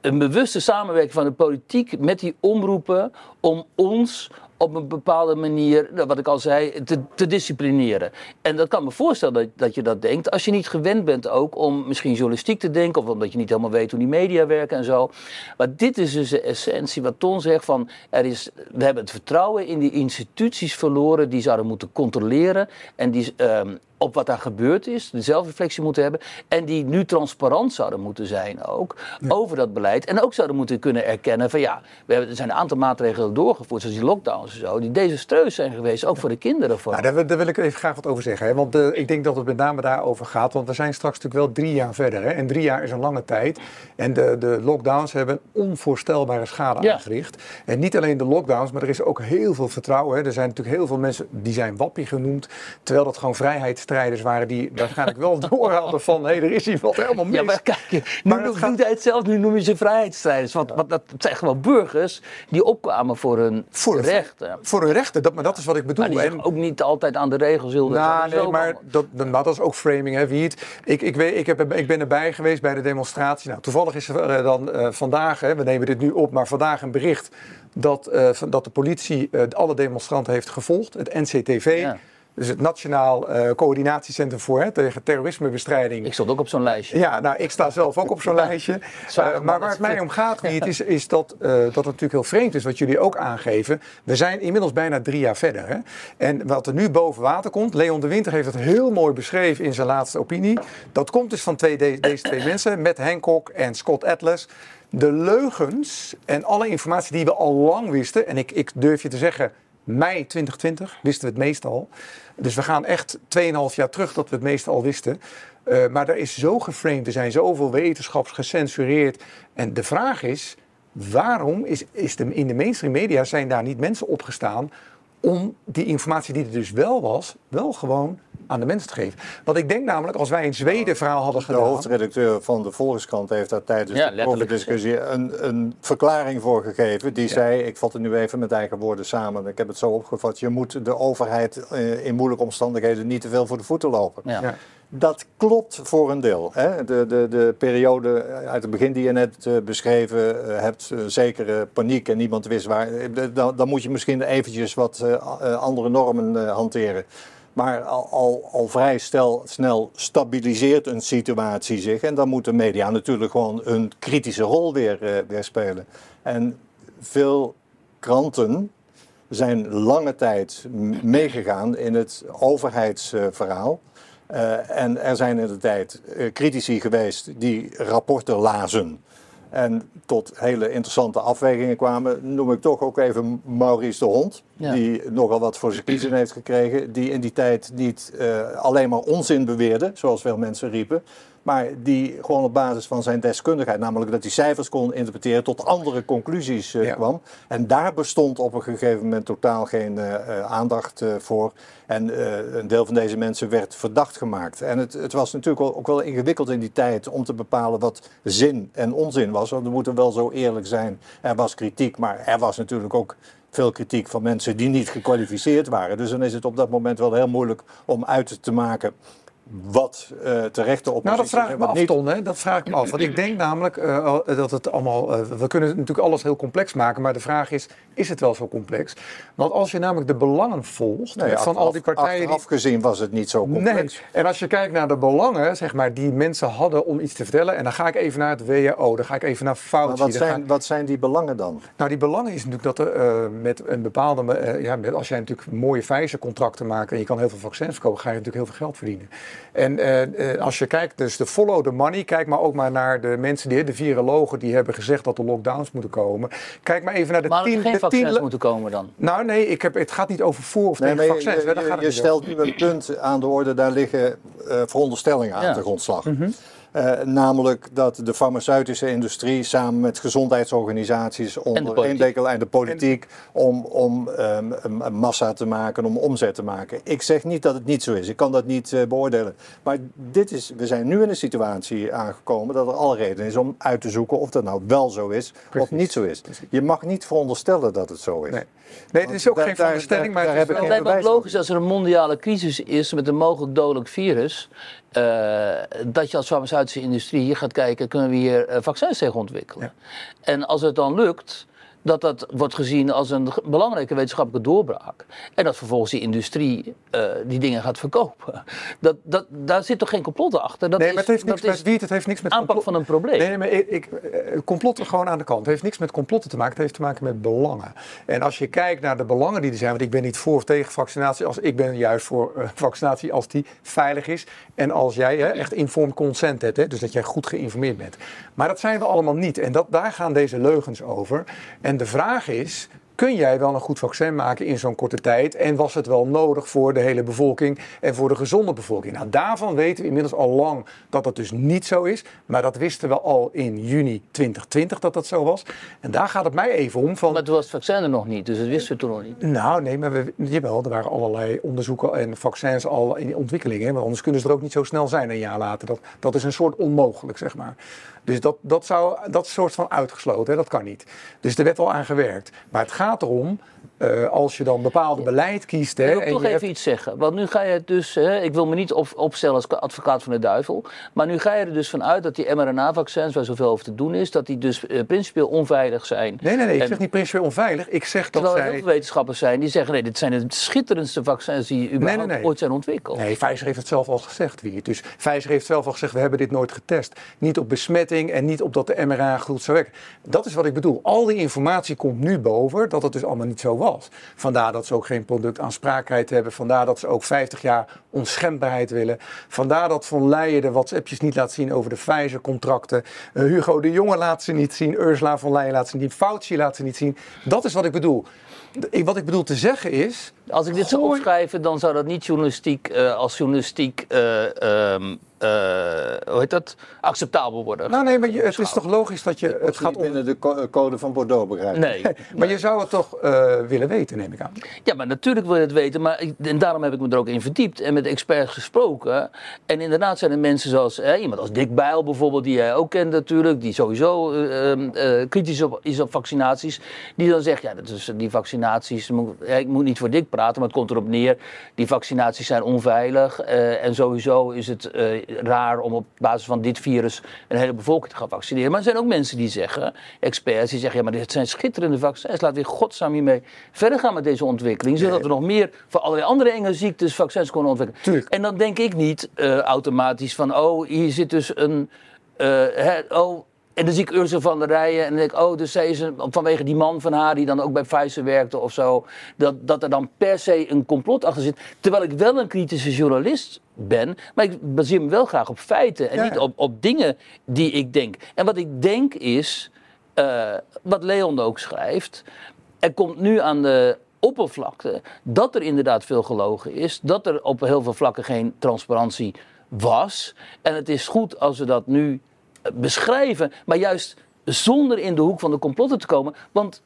een bewuste samenwerking van de politiek met die omroepen om ons op een bepaalde manier, nou, wat ik al zei, te, te disciplineren. En dat kan me voorstellen dat, dat je dat denkt. Als je niet gewend bent ook om misschien journalistiek te denken, of omdat je niet helemaal weet hoe die media werken en zo. Maar dit is dus de essentie wat Ton zegt van, er is, we hebben het vertrouwen in die instituties verloren die zouden moeten controleren en die ehm, op wat daar gebeurd is, de zelfreflectie moeten hebben. En die nu transparant zouden moeten zijn ook over dat beleid. En ook zouden moeten kunnen erkennen van ja, we hebben, er zijn een aantal maatregelen doorgevoerd, zoals die lockdowns en zo, die desastreus zijn geweest, ook voor de kinderen. Voor. Nou, daar, wil- daar wil ik even graag wat over zeggen. Hè? Want eh, ik denk dat het met name daarover gaat. Want we zijn straks natuurlijk wel drie jaar verder. Hè? En drie jaar is een lange tijd. En de, de lockdowns hebben onvoorstelbare schade Ja. aangericht. En niet alleen de lockdowns, maar er is ook heel veel vertrouwen. Hè? Er zijn natuurlijk heel veel mensen die zijn wappie genoemd. Terwijl dat gewoon vrijheidsstrijders waren die waarschijnlijk wel door hadden van... hé, er is hier wat helemaal mis. Ja, maar kijk, nu Maar noem- gaat- doet hij het zelf, nu noem je ze vrijheidsstrijders. Want, want dat zijn gewoon burgers die opkwamen voor hun Voor rechten. Voor hun rechten, dat, maar dat is wat ik bedoel. Maar die En- ook niet altijd aan de regels hielden. Nou, nee, maar allemaal. dat, dat is ook framing, hè, wie het. Ik, ik, weet, ik, heb, ik ben erbij geweest bij de demonstratie. Nou, toevallig is er eh, dan eh, vandaag, hè, we nemen dit nu op, maar vandaag een bericht dat, van- dat de politie alle demonstranten heeft gevolgd. Het NCTV, Ja. Dus het Nationaal eh, Coördinatiecentrum voor hè, tegen terrorismebestrijding. Ik stond ook op zo'n lijstje. Ja, nou, ik sta zelf ook op zo'n lijstje. Eh, maar waar het mij om gaat, Wiet, is, is dat, eh, dat het natuurlijk heel vreemd is, wat jullie ook aangeven. We zijn inmiddels bijna drie jaar verder. Hè? En wat er nu boven water komt, Leon de Winter heeft het heel mooi beschreven in zijn laatste opinie. Dat komt dus van twee, de- deze twee mensen, Matt Hancock en Scott Atlas. De leugens en alle informatie die we al lang wisten, en ik, ik durf je te zeggen, mei 2020 wisten we het meestal. Dus we gaan echt 2,5 jaar terug dat we het meeste al wisten. Eh, maar er is zo geframed, er zijn zoveel wetenschaps gecensureerd. En de vraag is, waarom is, is de, in de mainstream media zijn daar niet mensen opgestaan om die informatie die er dus wel was, wel gewoon aan de mensen te geven? Want ik denk namelijk, als wij een Zweden verhaal hadden De gedaan... hoofdredacteur van de Volkskrant heeft daar tijdens Ja, de discussie een, een verklaring voor gegeven. Die zei, ik vat het nu even met eigen woorden samen. Ik heb het zo opgevat, je moet de overheid eh, in moeilijke omstandigheden niet te veel voor de voeten lopen. Ja. Ja. Dat klopt voor een deel. Hè? De, de, de periode uit het begin die je net eh, beschreven eh, hebt, zekere paniek en niemand wist waar. Dan, dan moet je misschien eventjes wat andere normen hanteren. Maar al, al, vrij snel stabiliseert een situatie zich. En dan moeten media natuurlijk gewoon een kritische rol weer, eh, weer spelen. En veel kranten zijn lange tijd meegegaan in het overheidsverhaal. Eh, en er zijn in de tijd eh, critici geweest die rapporten lazen. En tot hele interessante afwegingen kwamen. Noem ik toch ook even Maurice de Hond. Ja. Die nogal wat voor zijn kiezen heeft gekregen. Die in die tijd niet eh, alleen maar onzin beweerde, zoals veel mensen riepen. Maar die gewoon op basis van zijn deskundigheid, namelijk dat hij cijfers kon interpreteren, tot andere conclusies eh, Ja. kwam. En daar bestond op een gegeven moment totaal geen eh, eh, aandacht voor. En een deel van deze mensen werd verdacht gemaakt. En het, het was natuurlijk ook wel ingewikkeld in die tijd om te bepalen wat zin en onzin was. Want we moeten wel zo eerlijk zijn. Er was kritiek, maar er was natuurlijk ook veel kritiek van mensen die niet gekwalificeerd waren. Dus dan is het op dat moment wel heel moeilijk om uit te maken wat eh terechte oppositie Nou, dat vraag ik me wat af, niet. Ton. Hè? Dat vraag ik me af. Want ik denk namelijk eh, dat het allemaal... eh, we kunnen natuurlijk alles heel complex maken. Maar de vraag is, is het wel zo complex? Want als je namelijk de belangen volgt Nee, van al die partijen... die- Achteraf gezien was het niet zo Nee, complex. en als je kijkt naar de belangen zeg maar, die mensen hadden om iets te vertellen, en dan ga ik even naar het WHO, dan ga ik even naar Maar Fauci. wat dan ga zijn, wat zijn die belangen dan? nou, die belangen is natuurlijk dat er eh, met een bepaalde. eh, ja, met, als jij natuurlijk mooie Pfizer-contracten maakt en je kan heel veel vaccins verkopen, ga je natuurlijk heel veel geld verdienen. En eh, eh, als je kijkt, dus de follow the money, kijk maar ook maar naar de mensen, die, de virologen die hebben gezegd dat er lockdowns moeten komen. Kijk maar even naar de Maar er tien... geen de vaccins tien moeten komen dan. nou nee, ik heb, het gaat niet over voor of Nee, tegen maar je, vaccins. je- stelt nu een punt aan de orde, daar liggen eh, veronderstellingen aan Ja. de grondslag. Mhm. Eh, namelijk dat de farmaceutische industrie samen met gezondheidsorganisaties onder één dekel en de politiek om, om ehm, massa te maken, om omzet te maken. Ik zeg niet dat het niet zo is, ik kan dat niet eh, beoordelen. Maar dit is, we zijn nu in een situatie aangekomen dat er alle reden is om uit te zoeken of dat nou wel zo is of niet zo is. Je mag niet veronderstellen dat het zo is. Nee. Nee, het is ook Daar- geen daar- veronderstelling, maar daar het is wel- logisch als er een mondiale crisis is met een mogelijk dodelijk virus. Eh, dat je als farmaceutische industrie hier gaat kijken, kunnen we hier eh, vaccins tegen ontwikkelen. En als het dan lukt, dat dat wordt gezien als een belangrijke wetenschappelijke doorbraak. En dat vervolgens die industrie eh, die dingen gaat verkopen. Dat, dat, daar zit toch geen complot achter? Dat Nee, is, maar het heeft niks dat met Wiet, het heeft niks met aanpak complot- van een probleem. Nee, nee, maar ik, ik, eh, complotten gewoon aan de kant. Het heeft niks met complotten te maken, het heeft te maken met belangen. En als je kijkt naar de belangen die er zijn, want ik ben niet voor of tegen vaccinatie, als, ik ben juist voor eh, vaccinatie als die veilig is en als jij hè, echt informed consent hebt, hè, dus dat jij goed geïnformeerd bent. Maar dat zijn we allemaal niet en dat, daar gaan deze leugens over. En de vraag is, kun jij wel een goed vaccin maken in zo'n korte tijd? En was het wel nodig voor de hele bevolking en voor de gezonde bevolking? Nou, daarvan weten we inmiddels al lang dat dat dus niet zo is. Maar dat wisten we al in juni 2020 dat dat zo was. En daar gaat het mij even om van... Maar toen was het vaccin er nog niet, dus dat wisten we toen nog niet. Nou, nee, maar we, jawel, er waren allerlei onderzoeken en vaccins al in ontwikkeling. Hè, want anders kunnen ze er ook niet zo snel zijn een jaar later. Dat, dat is een soort onmogelijk, zeg maar. Dus dat, dat, zou, dat soort van uitgesloten, hè, dat kan niet. Dus er werd al aan gewerkt. Maar het gaat erom, eh, als je dan bepaalde beleid kiest... Hè, Ik wil toch even hebt- iets zeggen. Want nu ga je het dus, hè, ik wil me niet op, opstellen als advocaat van de duivel. Maar nu ga je er dus vanuit dat die mRNA-vaccins, waar zoveel over te doen is, dat die dus eh, principieel onveilig zijn. Nee, nee, nee, ik zeg niet principieel onveilig. Ik zeg dat Terwijl er zij... heel veel wetenschappers zijn die zeggen: nee, dit zijn de schitterendste vaccins die überhaupt nee, nee. ooit zijn ontwikkeld. Nee, Pfizer heeft het zelf al gezegd, wie. Dus Pfizer heeft zelf al gezegd, we hebben dit nooit getest. Niet op besmetting en niet op dat de mRNA goed zou werken. Dat is wat ik bedoel. Al die informatie komt nu boven dat het dus allemaal niet zo was. Vandaar dat ze ook geen productaansprakelijkheid hebben. Vandaar dat ze ook 50 jaar onschendbaarheid willen. Vandaar dat Von Leyen de WhatsAppjes niet laat zien over de Pfizer-contracten. Eh, Hugo de Jonge laat ze niet zien. Ursula von Leyen laat ze niet Fauci laat ze niet zien. Dat is wat ik bedoel. Ik- Wat ik bedoel te zeggen is... Als ik dit zou opschrijven, dan zou dat niet journalistiek eh, als journalistiek eh, ehm, eh, hoe heet dat? acceptabel worden. Nou nee, maar je- het is toch logisch dat je... Het Het gaat om binnen de co- code van Bordeaux, begrijp ik. nee. Maar je zou het toch eh, willen weten, neem ik aan. Ja, maar natuurlijk wil je het weten. Maar ik- en daarom heb ik me er ook in verdiept en met experts gesproken. En inderdaad zijn er mensen zoals hè, iemand als Dick Bijl bijvoorbeeld, die jij ook kent natuurlijk, die sowieso eh, ehm, eh, kritisch op, is op vaccinaties. Die dan zegt, ja, dat is, die vaccinaties, moet- ja, ik moet niet voor Dick praten, maar het komt erop neer. Die vaccinaties zijn onveilig. eh, en sowieso is het eh, raar om op basis van dit virus een hele bevolking te gaan vaccineren. Maar er zijn ook mensen die zeggen, experts, die zeggen, ja, maar dit zijn schitterende vaccins. Laten we in godsnaam hiermee verder gaan met deze ontwikkeling. Zodat we nog meer voor allerlei andere enge ziektes vaccins kunnen ontwikkelen. Tuurlijk. En dan denk ik niet eh, automatisch van, oh, hier zit dus een, eh, oh, en dan zie ik Ursula van der Rijen en dan denk ik, oh, dus zij is een, vanwege die man van haar die dan ook bij Pfizer werkte of zo, dat, dat er dan per se een complot achter zit. Terwijl ik wel een kritische journalist ben, maar ik baseer me wel graag op feiten en Ja, niet op, op dingen die ik denk. En wat ik denk is, eh, wat Leon ook schrijft, er komt nu aan de oppervlakte dat er inderdaad veel gelogen is, dat er op heel veel vlakken geen transparantie was. En het is goed als we dat nu beschrijven, maar juist zonder in de hoek van de complotten te komen, want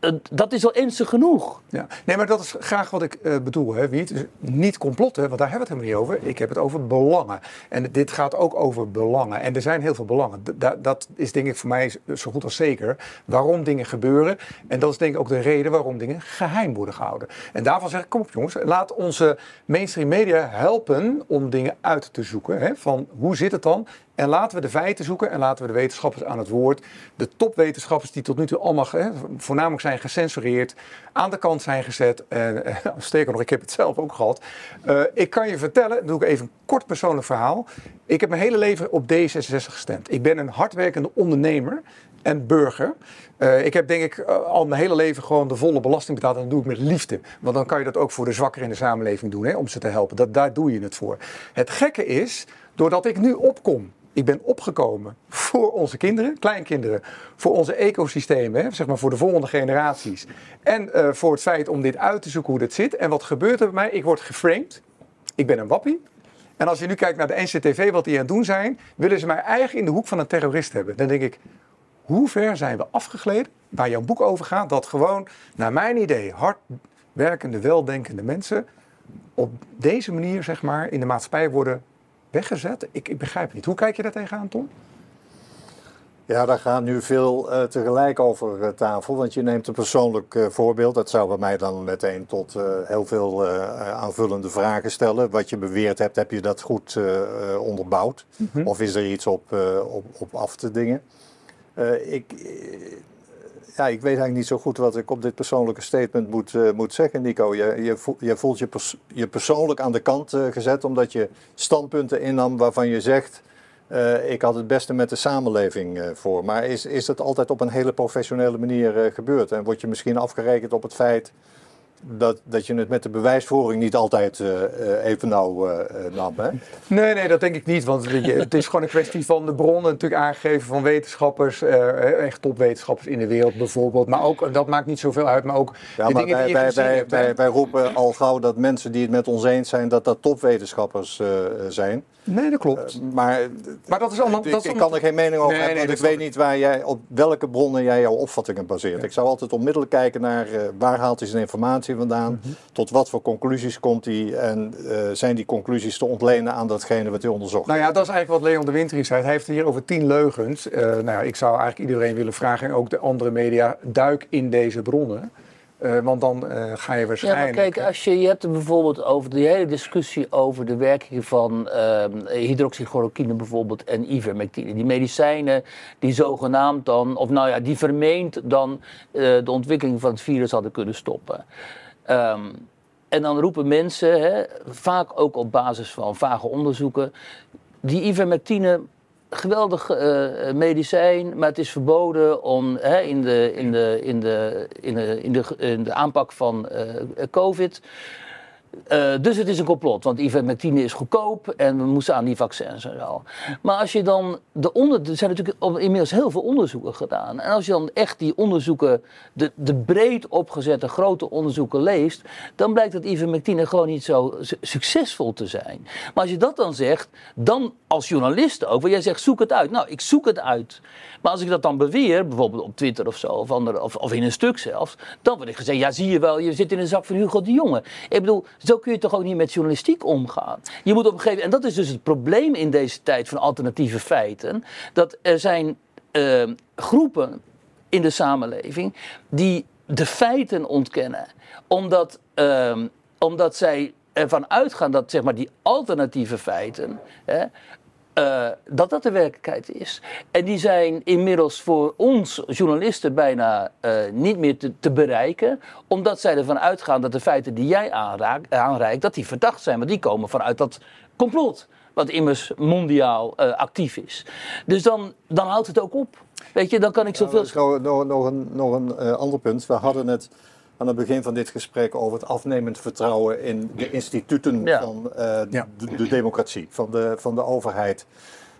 eh, dat is al ernstig genoeg. Ja. Nee, maar dat is graag wat ik eh, bedoel, hè, Wiet. Dus niet complotten, want daar hebben we het helemaal niet over. Ik heb het over belangen. En dit gaat ook over belangen. En er zijn heel veel belangen. Dat is denk ik voor mij zo goed als zeker waarom dingen gebeuren. En dat is denk ik ook de reden waarom dingen geheim worden gehouden. En daarvan zeg ik, kom op jongens, laat onze mainstream media helpen om dingen uit te zoeken. Hè, van hoe zit het dan? En laten we de feiten zoeken en laten we de wetenschappers aan het woord. De topwetenschappers die tot nu toe allemaal voornamelijk zijn gecensureerd, aan de kant zijn gezet. En eh, sterker nog, ik heb het zelf ook gehad. Eh, ik kan je vertellen, doe ik even een kort persoonlijk verhaal. Ik heb mijn hele leven op D66 gestemd. Ik ben een hardwerkende ondernemer. en burger. Uh, ik heb denk ik al mijn hele leven gewoon de volle belasting betaald en dat doe ik met liefde. Want dan kan je dat ook voor de zwakkeren in de samenleving doen, om ze te helpen. Dat, daar doe je het voor. Het gekke is, doordat ik nu opkom ik ben opgekomen voor onze kinderen, kleinkinderen, voor onze ecosystemen, hè, zeg maar voor de volgende generaties. En uh, voor het feit om dit uit te zoeken hoe dit zit. En wat gebeurt er bij mij? Ik word geframed. Ik ben een wappie. En als je nu kijkt naar de NCTV, wat die aan het doen zijn, willen ze mij eigenlijk in de hoek van een terrorist hebben. Dan denk ik, hoe ver zijn we afgegleden, waar jouw boek over gaat, dat gewoon, naar mijn idee, hardwerkende, weldenkende mensen op deze manier, zeg maar, in de maatschappij worden weggezet? Ik, ik begrijp het niet. Hoe kijk je daar tegenaan, Tom? Ja, daar gaat nu veel uh, tegelijk over uh, tafel. Want je neemt een persoonlijk uh, voorbeeld. Dat zou bij mij dan meteen tot heel veel aanvullende vragen stellen. Wat je beweerd hebt, heb je dat goed onderbouwd? Mm -hmm. Of is er iets op, op, op af te dingen? ik, ja, ik weet eigenlijk niet zo goed wat ik op dit persoonlijke statement moet, uh, moet zeggen, Nico. Je, je, voelt je, voelt je, je persoonlijk aan de kant uh, gezet omdat je standpunten innam waarvan je zegt. Uh, ik had het beste met de samenleving voor. Maar is, is dat altijd op een hele professionele manier gebeurd? En word je misschien afgerekend op het feit dat, dat je het met de bewijsvoering niet altijd uh, even nauw uh, nam. Hè? Nee, nee, dat denk ik niet. Want het is gewoon een kwestie van de bronnen natuurlijk aangegeven van wetenschappers, uh, echt topwetenschappers in de wereld bijvoorbeeld. Maar ook, dat maakt niet zoveel uit, maar ook ja, maar wij, wij, wij, wij, wij roepen al gauw dat mensen die het met ons eens zijn, dat dat topwetenschappers zijn. Nee, dat klopt. Uh, maar, maar dat is allemaal. Dat ik, ik kan er geen mening over nee, hebben, nee, want ik weet niet waar jij, op welke bronnen jij jouw opvattingen baseert. Ja. Ik zou altijd onmiddellijk kijken naar uh, waar haalt hij zijn informatie vandaan, mm -hmm. tot wat voor conclusies komt hij en uh, zijn die conclusies te ontlenen aan datgene wat hij onderzocht. Nou ja, dat is eigenlijk wat Leon de Winter zei. Hij heeft hier over tien leugens. nou ja, ik zou eigenlijk iedereen willen vragen en ook de andere media, duik in deze bronnen. Uh, want dan uh, ga je waarschijnlijk. Ja, maar kijk, als je, je hebt het bijvoorbeeld over die hele discussie over de werking van uh, hydroxychloroquine bijvoorbeeld en ivermectine. Die medicijnen die zogenaamd dan, of nou ja, die vermeend dan de ontwikkeling van het virus hadden kunnen stoppen. Um, en dan roepen mensen, hè, vaak ook op basis van vage onderzoeken, die ivermectine geweldig uh, medicijn, maar het is verboden om hè, in, de, in, de, in, de, in, de, in, de, in de aanpak van uh, COVID uh, dus het is een complot, want ivermectine is goedkoop en we moesten aan die vaccins en zo. Maar als je dan de onder, er zijn natuurlijk inmiddels heel veel onderzoeken gedaan. En als je dan echt die onderzoeken, de, de breed opgezette grote onderzoeken leest, dan blijkt dat ivermectine gewoon niet zo succesvol te zijn. Maar als je dat dan zegt, dan als journalist ook, want jij zegt zoek het uit. Nou, ik zoek het uit. Maar als ik dat dan beweer, bijvoorbeeld op Twitter of zo, of, andere, of, of in een stuk zelfs, dan word ik gezegd, ja zie je wel, je zit in een zak van Hugo de Jonge. Ik bedoel, zo kun je toch ook niet met journalistiek omgaan. Je moet op een gegeven en dat is dus het probleem in deze tijd van alternatieve feiten, dat er zijn uh, groepen in de samenleving die de feiten ontkennen, omdat, uh, omdat zij ervan uitgaan dat zeg maar, die alternatieve feiten hè, uh, dat dat de werkelijkheid is. En die zijn inmiddels voor ons journalisten bijna uh, niet meer te, te, bereiken, omdat zij ervan uitgaan dat de feiten die jij aanraakt, aanreikt, dat die verdacht zijn, want die komen vanuit dat complot, wat immers mondiaal uh, actief is. Dus dan, dan houdt het ook op. Weet je, dan kan ik zoveel... Ja, nog, nog, een, nog een ander punt. We hadden het aan het begin van dit gesprek over het afnemend vertrouwen in de instituten ja. van uh, ja. de, de, democratie, van de, van de overheid.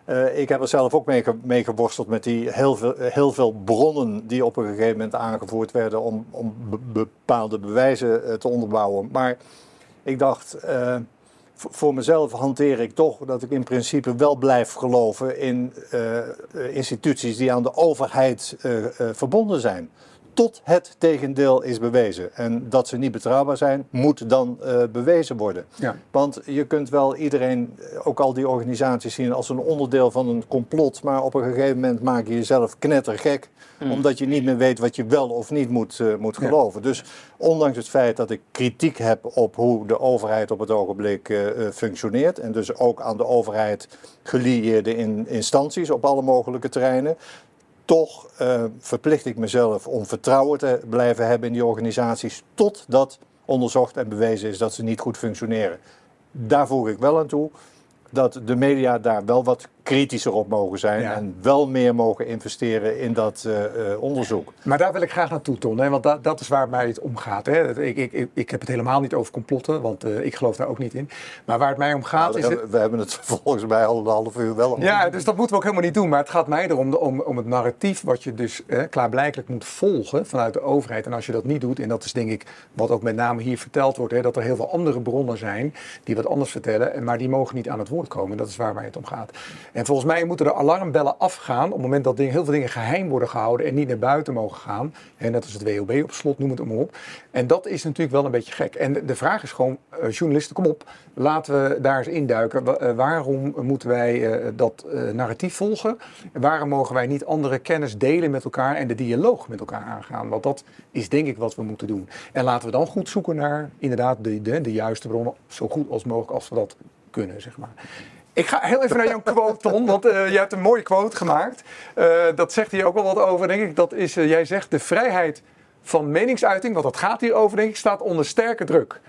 Uh, ik heb er zelf ook mee, mee, geworsteld met die heel veel, heel veel bronnen die op een gegeven moment aangevoerd werden om, om be bepaalde bewijzen uh, te onderbouwen. Maar ik dacht, voor mezelf hanteer ik toch dat ik in principe wel blijf geloven in instituties die aan de overheid verbonden zijn tot het tegendeel is bewezen. En dat ze niet betrouwbaar zijn, moet dan uh, bewezen worden. Ja. Want je kunt wel iedereen, eh, ook al die organisaties zien als een onderdeel van een complot, maar op een gegeven moment maak je jezelf knettergek, mm. omdat je niet meer weet wat je wel of niet moet, uh, moet geloven. Ja. Dus ondanks het feit dat ik kritiek heb op hoe de overheid op het ogenblik uh, functioneert, en dus ook aan de overheid gelieerde in instanties op alle mogelijke terreinen, toch uh, verplicht ik mezelf om vertrouwen te blijven hebben in die organisaties totdat onderzocht en bewezen is dat ze niet goed functioneren. Daar voeg ik wel aan toe dat de media daar wel wat kritischer op mogen zijn Ja. en wel meer mogen investeren in dat eh, eh, onderzoek. Maar daar wil ik graag naartoe, Ton. Hè? Want dat, dat is waar mij het om gaat. Hè? Ik, ik, ik, heb het helemaal niet over complotten, want eh, ik geloof daar ook niet in. Maar waar het mij om gaat Nou, is... we, Het, hebben, we hebben het volgens mij al een half uur wel ja, dus dat moeten we ook helemaal niet doen. Maar het gaat mij erom om, om het narratief wat je dus eh, klaarblijkelijk moet volgen vanuit de overheid. En als je dat niet doet, en dat is denk ik wat ook met name hier verteld wordt, hè, dat er heel veel andere bronnen zijn die wat anders vertellen, en- maar die mogen niet aan het woord komen. Dat is waar mij het om gaat. En volgens mij moeten de alarmbellen afgaan op het moment dat heel veel dingen geheim worden gehouden en niet naar buiten mogen gaan. Hè, net als het WOB op slot, noem het maar op. En dat is natuurlijk wel een beetje gek. En de, vraag is gewoon, eh, journalisten, kom op, laten we daar eens induiken. Eh, waarom moeten wij eh, dat narratief volgen? En waarom mogen wij niet andere kennis delen met elkaar en de dialoog met elkaar aangaan? Want dat is denk ik wat we moeten doen. En laten we dan goed zoeken naar inderdaad de, de, de juiste bronnen, zo goed als mogelijk als we dat kunnen, zeg maar. Ik ga heel even naar jouw quote, Ton, want eh je hebt een mooie quote gemaakt. Eh, dat zegt hier ook wel wat over, denk ik. Dat is, eh, jij zegt, de vrijheid van meningsuiting, want dat gaat hier over, denk ik, staat onder sterke druk.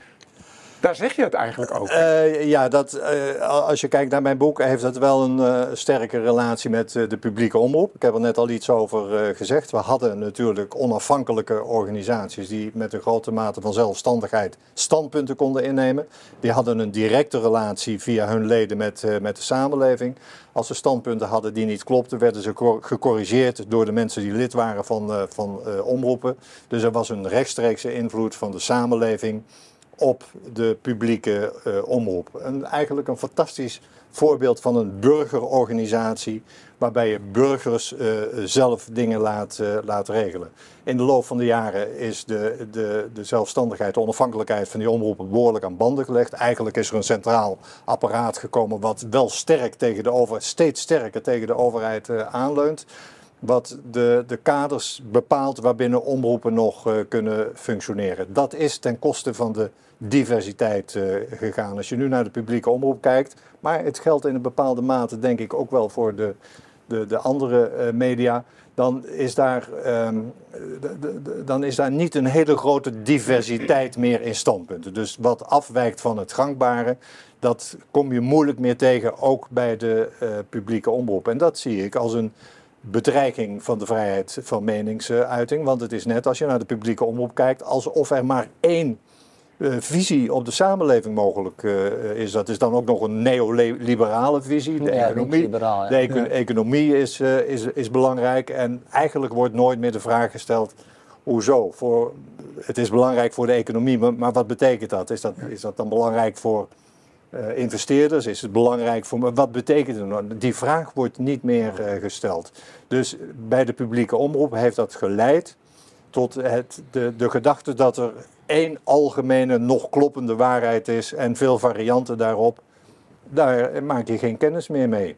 Daar zeg je het eigenlijk ook. Eh, ja, dat, eh, als je kijkt naar mijn boek, heeft het wel een eh, sterke relatie met de publieke omroep. Ik heb er net al iets over gezegd. We hadden natuurlijk onafhankelijke organisaties die met een grote mate van zelfstandigheid standpunten konden innemen. Die hadden een directe relatie via hun leden met, met de samenleving. Als ze standpunten hadden die niet klopten, werden ze cor- gecorrigeerd door de mensen die lid waren van, van omroepen. Dus er was een rechtstreekse invloed van de samenleving op de publieke eh, omroep. En eigenlijk een fantastisch voorbeeld van een burgerorganisatie waarbij je burgers eh, zelf dingen laat, laat regelen. In de loop van de jaren is de, de, de zelfstandigheid, de onafhankelijkheid van die omroepen behoorlijk aan banden gelegd. Eigenlijk is er een centraal apparaat gekomen wat wel sterk tegen de overheid, steeds sterker tegen de overheid aanleunt wat de, de kaders bepaalt waarbinnen omroepen nog eh, kunnen functioneren. Dat is ten koste van de diversiteit eh, gegaan. Als je nu naar de publieke omroep kijkt, maar het geldt in een bepaalde mate denk ik ook wel voor de, de, de andere eh, media, dan is, daar, ehm, dan is daar niet een hele grote diversiteit meer in standpunten. Dus wat afwijkt van het gangbare, dat kom je moeilijk meer tegen, ook bij de publieke omroep. En dat zie ik als een bedreiging van de vrijheid van meningsuiting. Want het is net als je naar de publieke omroep kijkt, alsof er maar één eh, visie op de samenleving mogelijk eh, is. Dat is dan ook nog een neoliberale visie. De Ja, economie, ja. de eco- economie is, eh, is, is belangrijk. En eigenlijk wordt nooit meer de vraag gesteld. Hoezo? Voor, het is belangrijk voor de economie, maar, maar wat betekent dat? Is, dat? is dat dan belangrijk voor eh, investeerders? Is het belangrijk voor. Maar wat betekent het nou? Die vraag wordt niet meer eh, gesteld. Dus bij de publieke omroep heeft dat geleid tot het, de, de gedachte dat er één algemene, nog kloppende waarheid is en veel varianten daarop. Daar maak je geen kennis meer mee.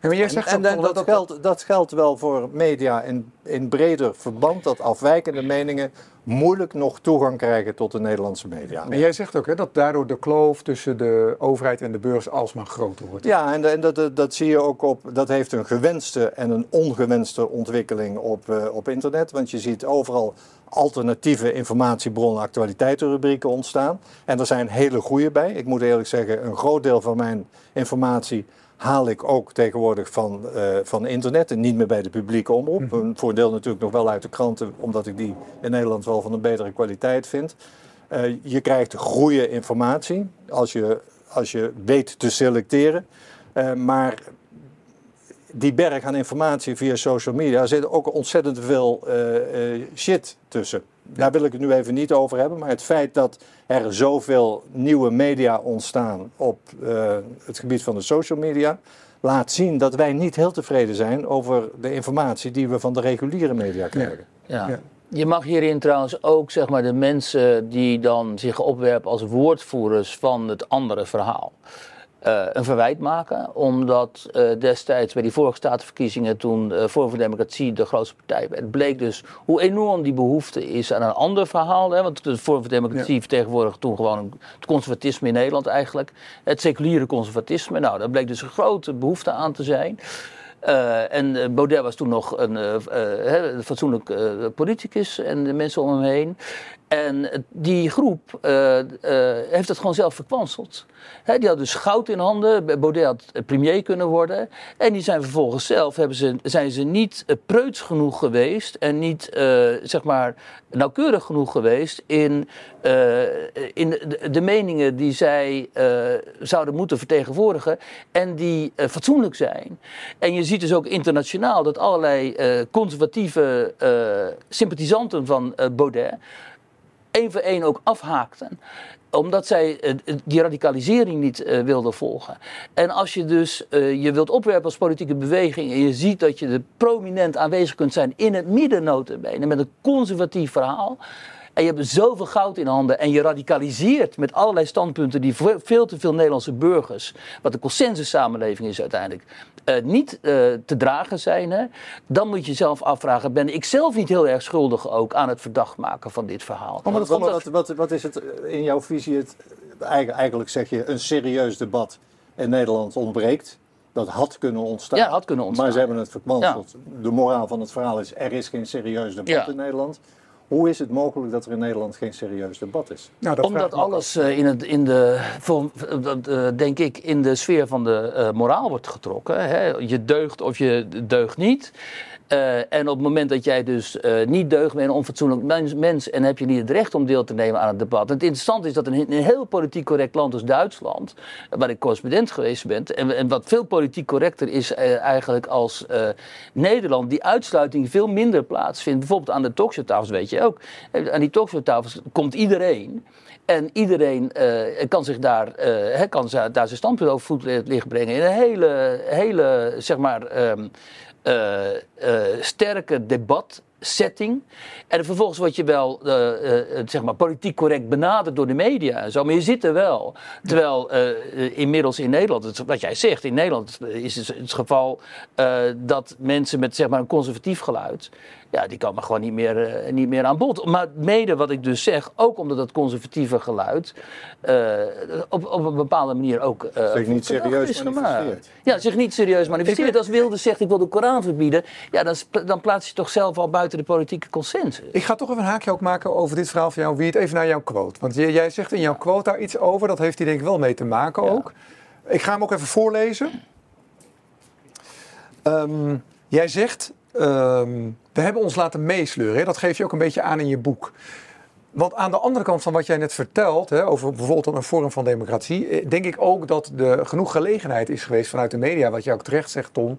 Ja, maar jij En, zegt en, dat, geldt, dat geldt wel voor media in, in breder verband, dat afwijkende meningen moeilijk nog toegang krijgen tot de Nederlandse media. Maar jij zegt ook hè, dat daardoor de kloof tussen de overheid en de burgers alsmaar groter wordt. Ja, en, en dat, dat, dat zie je ook op. Dat heeft een gewenste en een ongewenste ontwikkeling op, eh, op internet. Want je ziet overal alternatieve informatiebronnen, actualiteitenrubrieken ontstaan. En er zijn hele goede bij. Ik moet eerlijk zeggen, een groot deel van mijn informatie haal ik ook tegenwoordig van, eh, van internet en niet meer bij de publieke omroep. Een voordeel natuurlijk nog wel uit de kranten, omdat ik die in Nederland wel van een betere kwaliteit vind. Eh, je krijgt goede informatie als je, als je weet te selecteren. Eh, maar die berg aan informatie via social media zit ook ontzettend veel shit tussen. Daar wil ik het nu even niet over hebben. Maar het feit dat er zoveel nieuwe media ontstaan op eh, het gebied van de social media. laat zien dat wij niet heel tevreden zijn over de informatie die we van de reguliere media krijgen. Ja. Ja. Je mag hierin trouwens ook zeg maar, de mensen die dan zich opwerpen als woordvoerders van het andere verhaal. Eh, een verwijt maken, omdat eh, destijds bij die vorige statenverkiezingen, toen uh, Forum voor Democratie de grootste partij werd, bleek dus hoe enorm die behoefte is aan een ander verhaal. Hè? Want de Forum voor Democratie Ja. vertegenwoordigt toen gewoon het conservatisme in Nederland eigenlijk. Het seculiere conservatisme. Nou, daar bleek dus een grote behoefte aan te zijn. Uh, en Baudet was toen nog een uh, uh, fatsoenlijk politicus en de mensen om hem heen. En die groep heeft het gewoon zelf verkwanseld. Hè, die had dus goud in handen. Baudet had premier kunnen worden. En die zijn vervolgens zelf hebben ze, zijn ze niet preuts genoeg geweest en niet zeg maar nauwkeurig genoeg geweest in, in de, de, meningen die zij zouden moeten vertegenwoordigen en die fatsoenlijk zijn. En je ziet dus ook internationaal dat allerlei conservatieve sympathisanten van Baudet één voor één ook afhaakten omdat zij uh, die radicalisering niet uh, wilden volgen. En als je dus uh, je wilt opwerpen als politieke beweging en je ziet dat je er prominent aanwezig kunt zijn in het midden notabene, met een conservatief verhaal. En je hebt zoveel goud in handen en je radicaliseert met allerlei standpunten die veel te veel Nederlandse burgers, wat de consensussamenleving is uiteindelijk, uh, niet uh, te dragen zijn. Hè? Dan moet je jezelf afvragen, ben ik zelf niet heel erg schuldig ook aan het verdacht maken van dit verhaal? Maar wat, wat, wat, wat is het in jouw visie, het, eigenlijk zeg je een serieus debat in Nederland ontbreekt? Dat had kunnen ontstaan. Ja, had kunnen ontstaan. Maar ze hebben het verkwanseld. Ja. De moraal van het verhaal is, er is geen serieus debat ja. in Nederland. Hoe is het mogelijk dat er in Nederland geen serieus debat is? Nou, dat Omdat alles uh, in, het, in de, voor, uh, denk ik, in de sfeer van de uh, moraal wordt getrokken. Hè? Je deugt of je deugt niet. Uh, en op het moment dat jij dus uh, niet deugt met een onfatsoenlijk mens, en heb je niet het recht om deel te nemen aan het debat. Het interessante is dat in een, een heel politiek correct land als Duitsland, waar ik correspondent geweest ben, en, en wat veel politiek correcter is eigenlijk als Nederland, die uitsluiting veel minder plaatsvindt. Bijvoorbeeld aan de talkshowtafels, weet je ook. Aan die talkshowtafels komt iedereen. En iedereen kan zich daar, kan daar zijn standpunt over voetlicht brengen in een hele, hele zeg maar, um, uh, sterke debatsetting. En vervolgens word je wel zeg maar politiek correct benaderd door de media en zo. Maar je zit er wel. Terwijl inmiddels in Nederland, wat jij zegt, in Nederland is het, het geval dat mensen met zeg maar, een conservatief geluid ja, die komen gewoon niet meer, uh, niet meer aan bod. Maar mede wat ik dus zeg, ook omdat dat conservatieve geluid uh, op, op een bepaalde manier ook. Uh, zich niet serieus manifesteert. Ja, zich niet serieus manifesteert. Als Wilde zegt: ik wil de Koran verbieden, ja, dan, dan plaats je toch zelf al buiten de politieke consensus. Ik ga toch even een haakje ook maken over dit verhaal van jou, Wiert. Even naar jouw quote. Want jij, jij zegt in jouw quote daar iets over, dat heeft hij denk ik wel mee te maken ja. ook. Ik ga hem ook even voorlezen. Um, jij zegt. Um, we hebben ons laten meesleuren. Hè? Dat geef je ook een beetje aan in je boek. Want aan de andere kant van wat jij net vertelt, hè, over bijvoorbeeld een vorm van democratie, denk ik ook dat er genoeg gelegenheid is geweest vanuit de media, wat jij ook terecht zegt, Ton.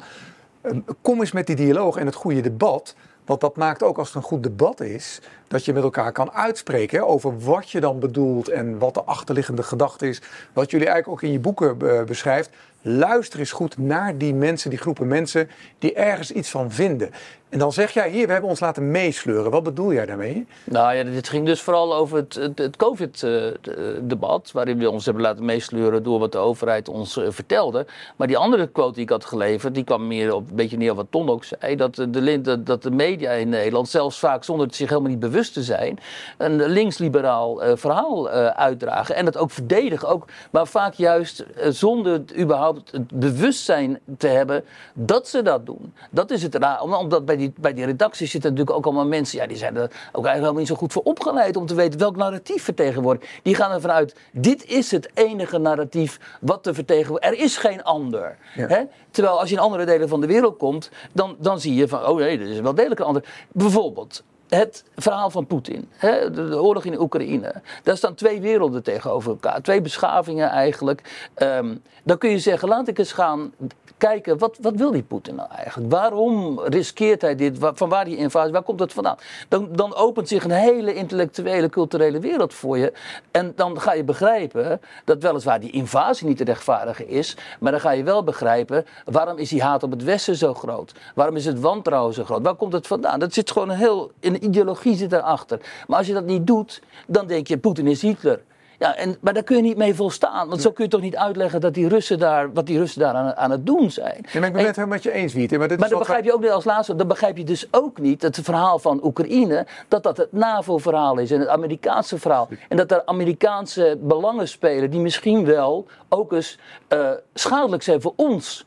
Kom eens met die dialoog en het goede debat. Want dat maakt ook als het een goed debat is, dat je met elkaar kan uitspreken over wat je dan bedoelt en wat de achterliggende gedachte is. Wat jullie eigenlijk ook in je boeken beschrijft. Luister eens goed naar die mensen, die groepen mensen die ergens iets van vinden. En dan zeg jij hier, we hebben ons laten meesleuren. Wat bedoel jij daarmee? Nou ja, dit ging dus vooral over het, het, COVID-debat, waarin we ons hebben laten meesleuren door wat de overheid ons uh, vertelde. Maar die andere quote die ik had geleverd, die kwam meer op een beetje neer wat Ton ook zei. Dat de, dat de media in Nederland, zelfs vaak zonder het zich helemaal niet bewust te zijn, een linksliberaal verhaal uitdragen. En het ook verdedigen, ook, maar vaak juist zonder het überhaupt het bewustzijn te hebben dat ze dat doen. Dat is het raar, omdat bij die, bij die redacties zitten natuurlijk ook allemaal mensen, ja, die zijn er ook eigenlijk helemaal niet zo goed voor opgeleid om te weten welk narratief vertegenwoordigt. Die gaan ervan uit, dit is het enige narratief wat te vertegenwoordigen. Er is geen ander. Ja. Hè? Terwijl als je in andere delen van de wereld komt, dan, dan zie je van, oh nee, er is wel degelijk een ander. Bijvoorbeeld, het verhaal van Poetin, de, de, oorlog in Oekraïne. Daar staan twee werelden tegenover elkaar, twee beschavingen eigenlijk. Um, dan kun je zeggen, laat ik eens gaan kijken, wat, wat wil die Poetin nou eigenlijk? Waarom riskeert hij dit? Van waar die invasie, waar komt dat vandaan? Dan, dan opent zich een hele intellectuele, culturele wereld voor je. En dan ga je begrijpen dat weliswaar die invasie niet te rechtvaardigen is, maar dan ga je wel begrijpen, waarom is die haat op het Westen zo groot? Waarom is het wantrouwen zo groot? Waar komt het vandaan? Dat zit gewoon heel, een ideologie zit daarachter. Maar als je dat niet doet, dan denk je, Poetin is Hitler. Ja, en, maar daar kun je niet mee volstaan. Want zo kun je toch niet uitleggen dat die Russen daar, wat die Russen daar aan, aan het doen zijn. Ja, maar ik ben het helemaal met je eens, Wiet. Maar, dit maar dan begrijp je ook niet als laatste, dan begrijp je dus ook niet het verhaal van Oekraïne, dat dat het NAVO-verhaal is en het Amerikaanse verhaal. En dat er Amerikaanse belangen spelen die misschien wel ook eens uh, schadelijk zijn voor ons.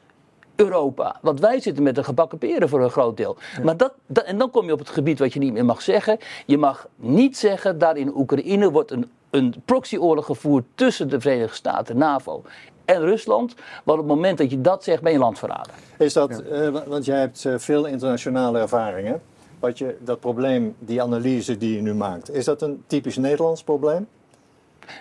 Europa. Want wij zitten met de gebakken peren voor een groot deel. Ja. Maar dat, dat, en dan kom je op het gebied wat je niet meer mag zeggen. Je mag niet zeggen, daar in Oekraïne wordt een een proxyoorlog gevoerd tussen de Verenigde Staten, NAVO en Rusland. Maar op het moment dat je dat zegt, ben je landverrader. Is dat, eh, wa- want jij hebt eh, veel internationale ervaringen. Wat je, dat probleem, die analyse die je nu maakt, is dat een typisch Nederlands probleem?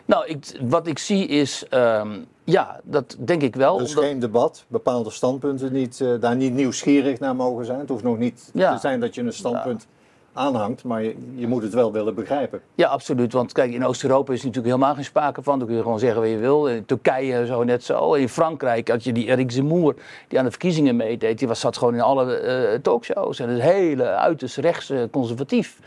Nou, ik, wat ik zie is, ehm, ja, dat denk ik wel. Dus omdat- geen debat, bepaalde standpunten niet, eh, daar niet nieuwsgierig naar mogen zijn. Het hoeft nog niet Ja. te zijn dat je een standpunt aanhangt, maar je, je moet het wel willen begrijpen. Ja, absoluut. Want kijk, in Oost-Europa is er natuurlijk helemaal geen sprake van. Dan kun je gewoon zeggen wat je wil. In Turkije zo net zo. In Frankrijk had je die Eric Zemmour, die aan de verkiezingen meedeed. Die was, zat gewoon in alle eh, talkshows. En dat is hele uiterst rechts eh, conservatief.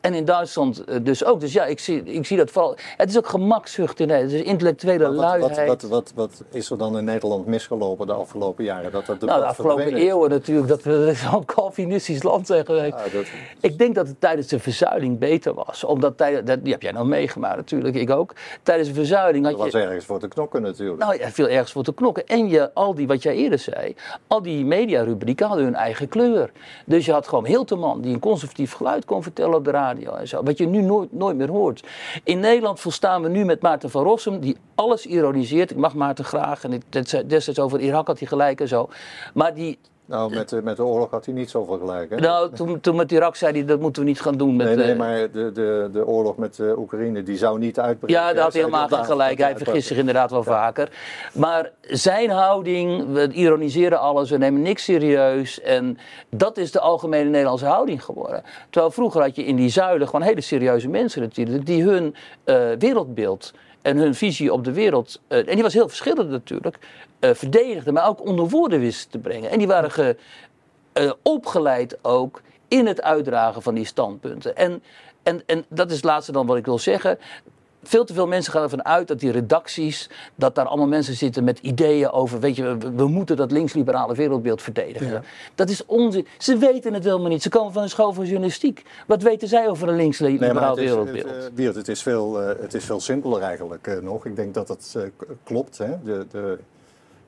En in Duitsland eh, dus ook. Dus ja, ik zie, ik zie dat vooral. Het is ook gemakzucht in Nederland. Het is intellectuele Wat, luiheid. wat, wat, wat, is er dan in Nederland misgelopen de afgelopen jaren? Dat dat debat nou, de afgelopen eeuwen natuurlijk, dat we zo'n Calvinistisch land zijn geweest. Ja, dat- Ik denk dat het tijdens de verzuiling beter was. Omdat tijdens, dat, die heb jij nog meegemaakt natuurlijk, ik ook. Tijdens de verzuiling had Er was je... ergens voor te knokken natuurlijk. Nou ja, veel ergens voor te knokken. En je, al die, wat jij eerder zei, al die mediarubrieken hadden hun eigen kleur. Dus je had gewoon Hilterman, die een conservatief geluid kon vertellen op de radio zo. Wat je nu nooit, nooit meer hoort. In Nederland volstaan we nu met Maarten van Rossum, die alles ironiseert. Ik mag Maarten graag, en destijds over Irak had hij gelijk en zo. Maar die, Nou, met, de- met de oorlog had hij niet zoveel gelijk. Hè? nou, toen, toen met Irak zei hij, dat moeten we niet gaan doen. Met, nee, nee, eh, maar de, de, de oorlog met de Oekraïne, die zou niet uitbreken. Ja, daar had hij helemaal geen gelijk. dat Hij hij vergist zich inderdaad wel vaker. Maar zijn houding, we ironiseren alles, we nemen niks serieus. En dat is de algemene Nederlandse houding geworden. Terwijl vroeger had je in die zuilen gewoon hele serieuze mensen natuurlijk, die hun eh, wereldbeeld en hun visie op de wereld, eh, en die was heel verschillend natuurlijk, eh, verdedigden, maar ook onder woorden wisten te brengen. En die waren ge, eh, opgeleid ook in het uitdragen van die standpunten. En, en, en dat is het laatste dan wat ik wil zeggen. Veel te veel mensen gaan ervan uit dat die redacties, dat daar allemaal mensen zitten met ideeën over, weet je, we, we moeten dat linksliberale wereldbeeld verdedigen. Ja. Dat is onzin. Ze weten het helemaal niet. Ze komen van een school van journalistiek. Wat weten zij over een Nee, linksliberaal het is, wereldbeeld? het, eh, Wiert, het, is veel, eh, het is veel simpeler eigenlijk eh, nog. Ik denk dat het k- klopt. Hè? De, de,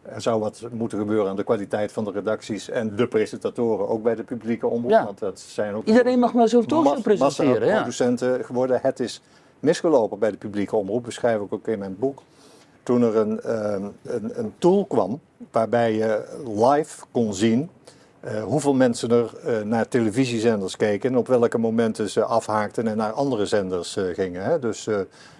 er zou wat moeten gebeuren aan de kwaliteit van de redacties en de presentatoren, ook bij de publieke omroep. Ja. Want dat zijn ook Iedereen mag maar zo'n talkshow mas- presenteren. Ja. massaproducenten geworden. Het is misgelopen bij de publieke omroep, beschrijf ik ook in mijn boek. Toen er een, ehm, een, een tool kwam waarbij je live kon zien eh, hoeveel mensen er eh, naar televisiezenders keken en op welke momenten ze afhaakten en naar andere zenders eh, gingen. Hè. Dus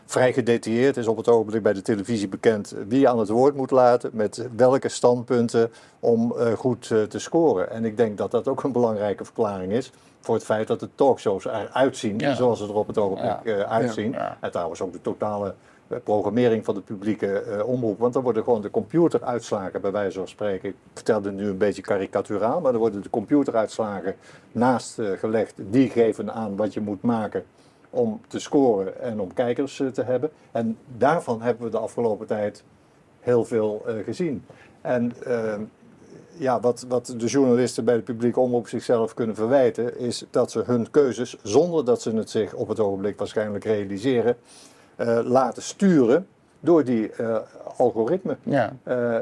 vrij gedetailleerd is op het ogenblik bij de televisie bekend wie aan het woord moet laten, met welke standpunten om goed te scoren. En ik denk dat dat ook een belangrijke verklaring is voor het feit dat de talkshows eruit zien Ja. zoals ze er op het ogenblik Ja. eh, uitzien. En trouwens ook de totale eh, programmering van de publieke eh, omroep. Want dan worden gewoon de computeruitslagen, bij wijze van spreken. Ik vertelde nu een beetje karikaturaal, maar dan worden de computeruitslagen naast gelegd. Die geven aan wat je moet maken om te scoren en om kijkers te hebben. En daarvan hebben we de afgelopen tijd heel veel gezien. En eh, ja, wat, wat de journalisten bij de publieke omroep zichzelf kunnen verwijten, is dat ze hun keuzes, zonder dat ze het zich op het ogenblik waarschijnlijk realiseren, eh, laten sturen door die eh, algoritmen. Ja. Eh,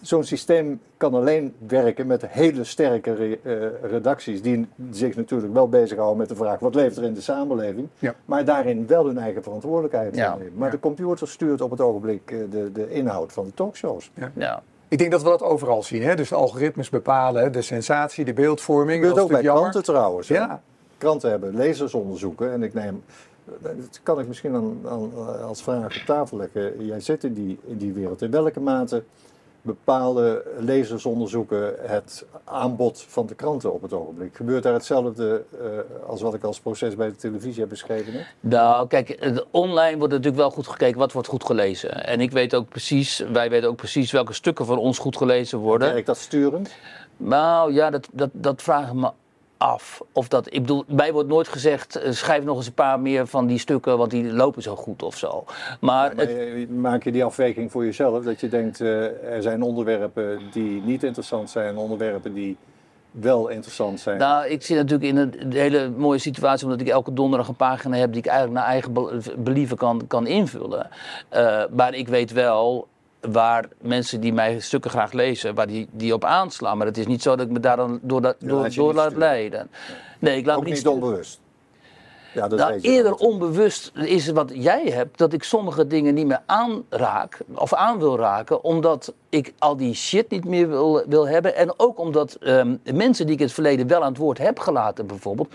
Zo'n systeem kan alleen werken met hele sterke re- redacties die zich natuurlijk wel bezighouden met de vraag wat leeft er in de samenleving, Ja. maar daarin wel hun eigen verantwoordelijkheid Ja. nemen. Maar de computer stuurt op het ogenblik de, de inhoud van de talkshows. Ja. Ik denk dat we dat overal zien. Hè? Dus de algoritmes bepalen de sensatie, de beeldvorming. Dat ook bij kranten trouwens. hè. Ja. Kranten hebben lezersonderzoeken en ik neem, dat kan ik misschien aan, aan, als vraag op tafel leggen. Jij zit in die, in die wereld. In welke mate bepalen lezersonderzoeken het aanbod van de kranten op het ogenblik? Gebeurt daar hetzelfde eh, als wat ik als proces bij de televisie heb beschreven? net? Nou, kijk, online wordt natuurlijk wel goed gekeken wat wordt goed gelezen. En ik weet ook precies, wij weten ook precies welke stukken van ons goed gelezen worden. Werkt dat sturend? Nou ja, dat, dat, dat vraag ik me af. Of dat, ik bedoel, mij wordt nooit gezegd, eh, schrijf nog eens een paar meer van die stukken, want die lopen zo goed of zo. Maar, Maar het, maak je die afweging voor jezelf? Dat je denkt, eh, er zijn onderwerpen die niet interessant zijn, onderwerpen die wel interessant zijn. nou, ik zit natuurlijk in een hele mooie situatie, omdat ik elke donderdag een pagina heb die ik eigenlijk naar eigen be- believen kan, kan invullen. Eh, maar ik weet wel waar mensen die mij stukken graag lezen, waar die, die op aanslaan. Maar het is niet zo dat ik me daar dan door, dat, door, door laat leiden. Nee, ik laat Ook me niet onbewust. Ja, dat nou, weet je eerder wel. onbewust is wat jij hebt, dat ik sommige dingen niet meer aanraak of aan wil raken, omdat ik al die shit niet meer wil, wil hebben. En ook omdat ehm, mensen die ik in het verleden wel aan het woord heb gelaten, bijvoorbeeld,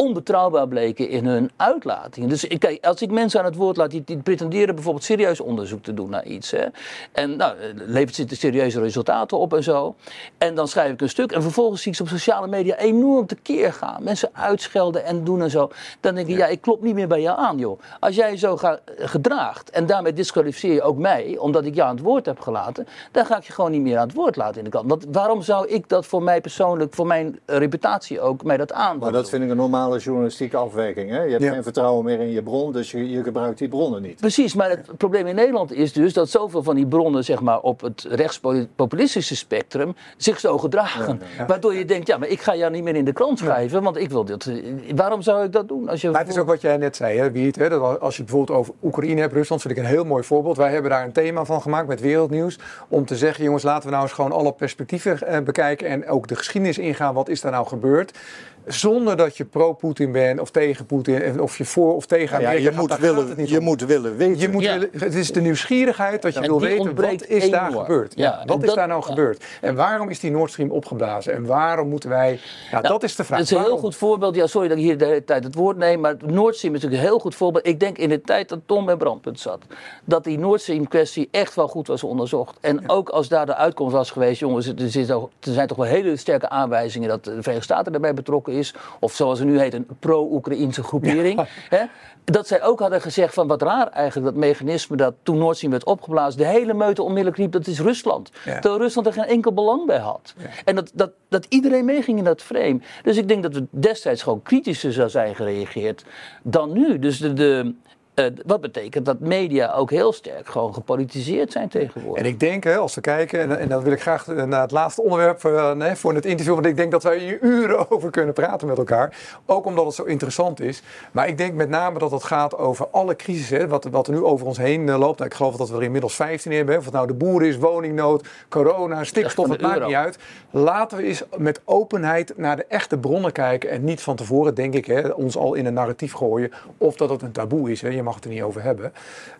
onbetrouwbaar bleken in hun uitlatingen. Dus ik- kijk, als ik mensen aan het woord laat die, die pretenderen bijvoorbeeld serieus onderzoek te doen naar iets. Hè, en nou, eh, levert ze serieuze resultaten op en zo. En dan schrijf ik een stuk en vervolgens zie ik ze op sociale media enorm tekeer gaan. Mensen uitschelden en doen en zo. Dan denk ik, ja, ik klop niet meer bij jou aan, joh. Als jij zo gaat, eh, gedraagt en daarmee disqualificeer je ook mij, omdat ik jou aan het woord heb gelaten, dan ga ik je gewoon niet meer aan het woord laten in de kant. Want waarom zou ik dat voor mij persoonlijk, voor mijn reputatie ook, mij dat aan? Maar dat vind ik een normale journalistieke afwijking. Hè? Je hebt Ja. geen vertrouwen meer in je bron, dus je, je gebruikt die bronnen niet. Precies, maar het probleem in Nederland is dus dat zoveel van die bronnen zeg maar, op het rechtspopulistische spectrum zich zo gedragen. Waardoor je denkt, ja, maar ik ga jou niet meer in de krant schrijven, want ik wil dit. eh, Waarom zou ik dat doen? Als je Maar het is ook wat jij net zei, hè, Wiert, hè, dat als je het bijvoorbeeld over Oekraïne hebt, Rusland, vind ik een heel mooi voorbeeld. Wij hebben daar een thema van gemaakt met Wereldnieuws. Om te zeggen, jongens, laten we nou eens gewoon alle perspectieven eh, bekijken. En ook de geschiedenis ingaan. Wat is daar nou gebeurd? Zonder dat je pro-Poetin bent of tegen Poetin. en Of je voor of tegen Ja, Amerika je gaat, moet, daar gaat het willen, niet je om. moet willen weten. Je moet Ja. willen, het is de nieuwsgierigheid dat je En wil weten wat is daar gebeurd. Ja, Ja, wat is dat- daar nou ja. gebeurd? En waarom is die Nord Stream opgeblazen? En waarom moeten wij... Ja, dat is de vraag. Het is een heel goed voorbeeld. Ja, sorry dat ik hier de hele tijd het woord neem. Maar Nord Stream is natuurlijk een heel goed voorbeeld. Ik denk in de tijd dat Tom bij Brandpunt zat. Dat die Nord Stream kwestie echt wel goed was onderzocht. En ook als daar de uitkomst was geweest. Jongens, er, zit er zijn toch wel hele sterke aanwijzingen dat de Verenigde Staten daarbij betrokken is. Of zoals het nu heet, een pro-Oekraïnse groepering. Hè? Dat zij ook hadden gezegd van wat raar eigenlijk dat mechanisme dat toen Stream werd opgeblazen. De hele meute onmiddellijk riep dat is Rusland. Ja. Terwijl Rusland er geen enkel belang bij had. En dat, dat, dat iedereen meeging in dat frame. Dus ik denk dat we destijds gewoon kritischer zou zijn gereageerd dan nu. Dus de, de, eh, wat betekent dat media ook heel sterk gewoon gepolitiseerd zijn tegenwoordig. En ik denk, hè, als we kijken, en, en dan wil ik graag eh, naar het laatste onderwerp eh, nee, voor het interview, want ik denk dat wij hier uren over kunnen praten met elkaar. Ook omdat het zo interessant is. Maar ik denk met name dat het gaat over alle crisissen, wat, wat er nu over ons heen loopt. Nou, ik geloof dat we er inmiddels 15 hebben. Of het nou de boer is, woningnood, corona, stikstof, het maakt euro. niet uit. Laten we eens met openheid naar de echte bronnen kijken. En niet van tevoren, denk ik, hè, ons al in een narratief gooien. Of dat het een taboe is. Hè. Je mag het er niet over hebben.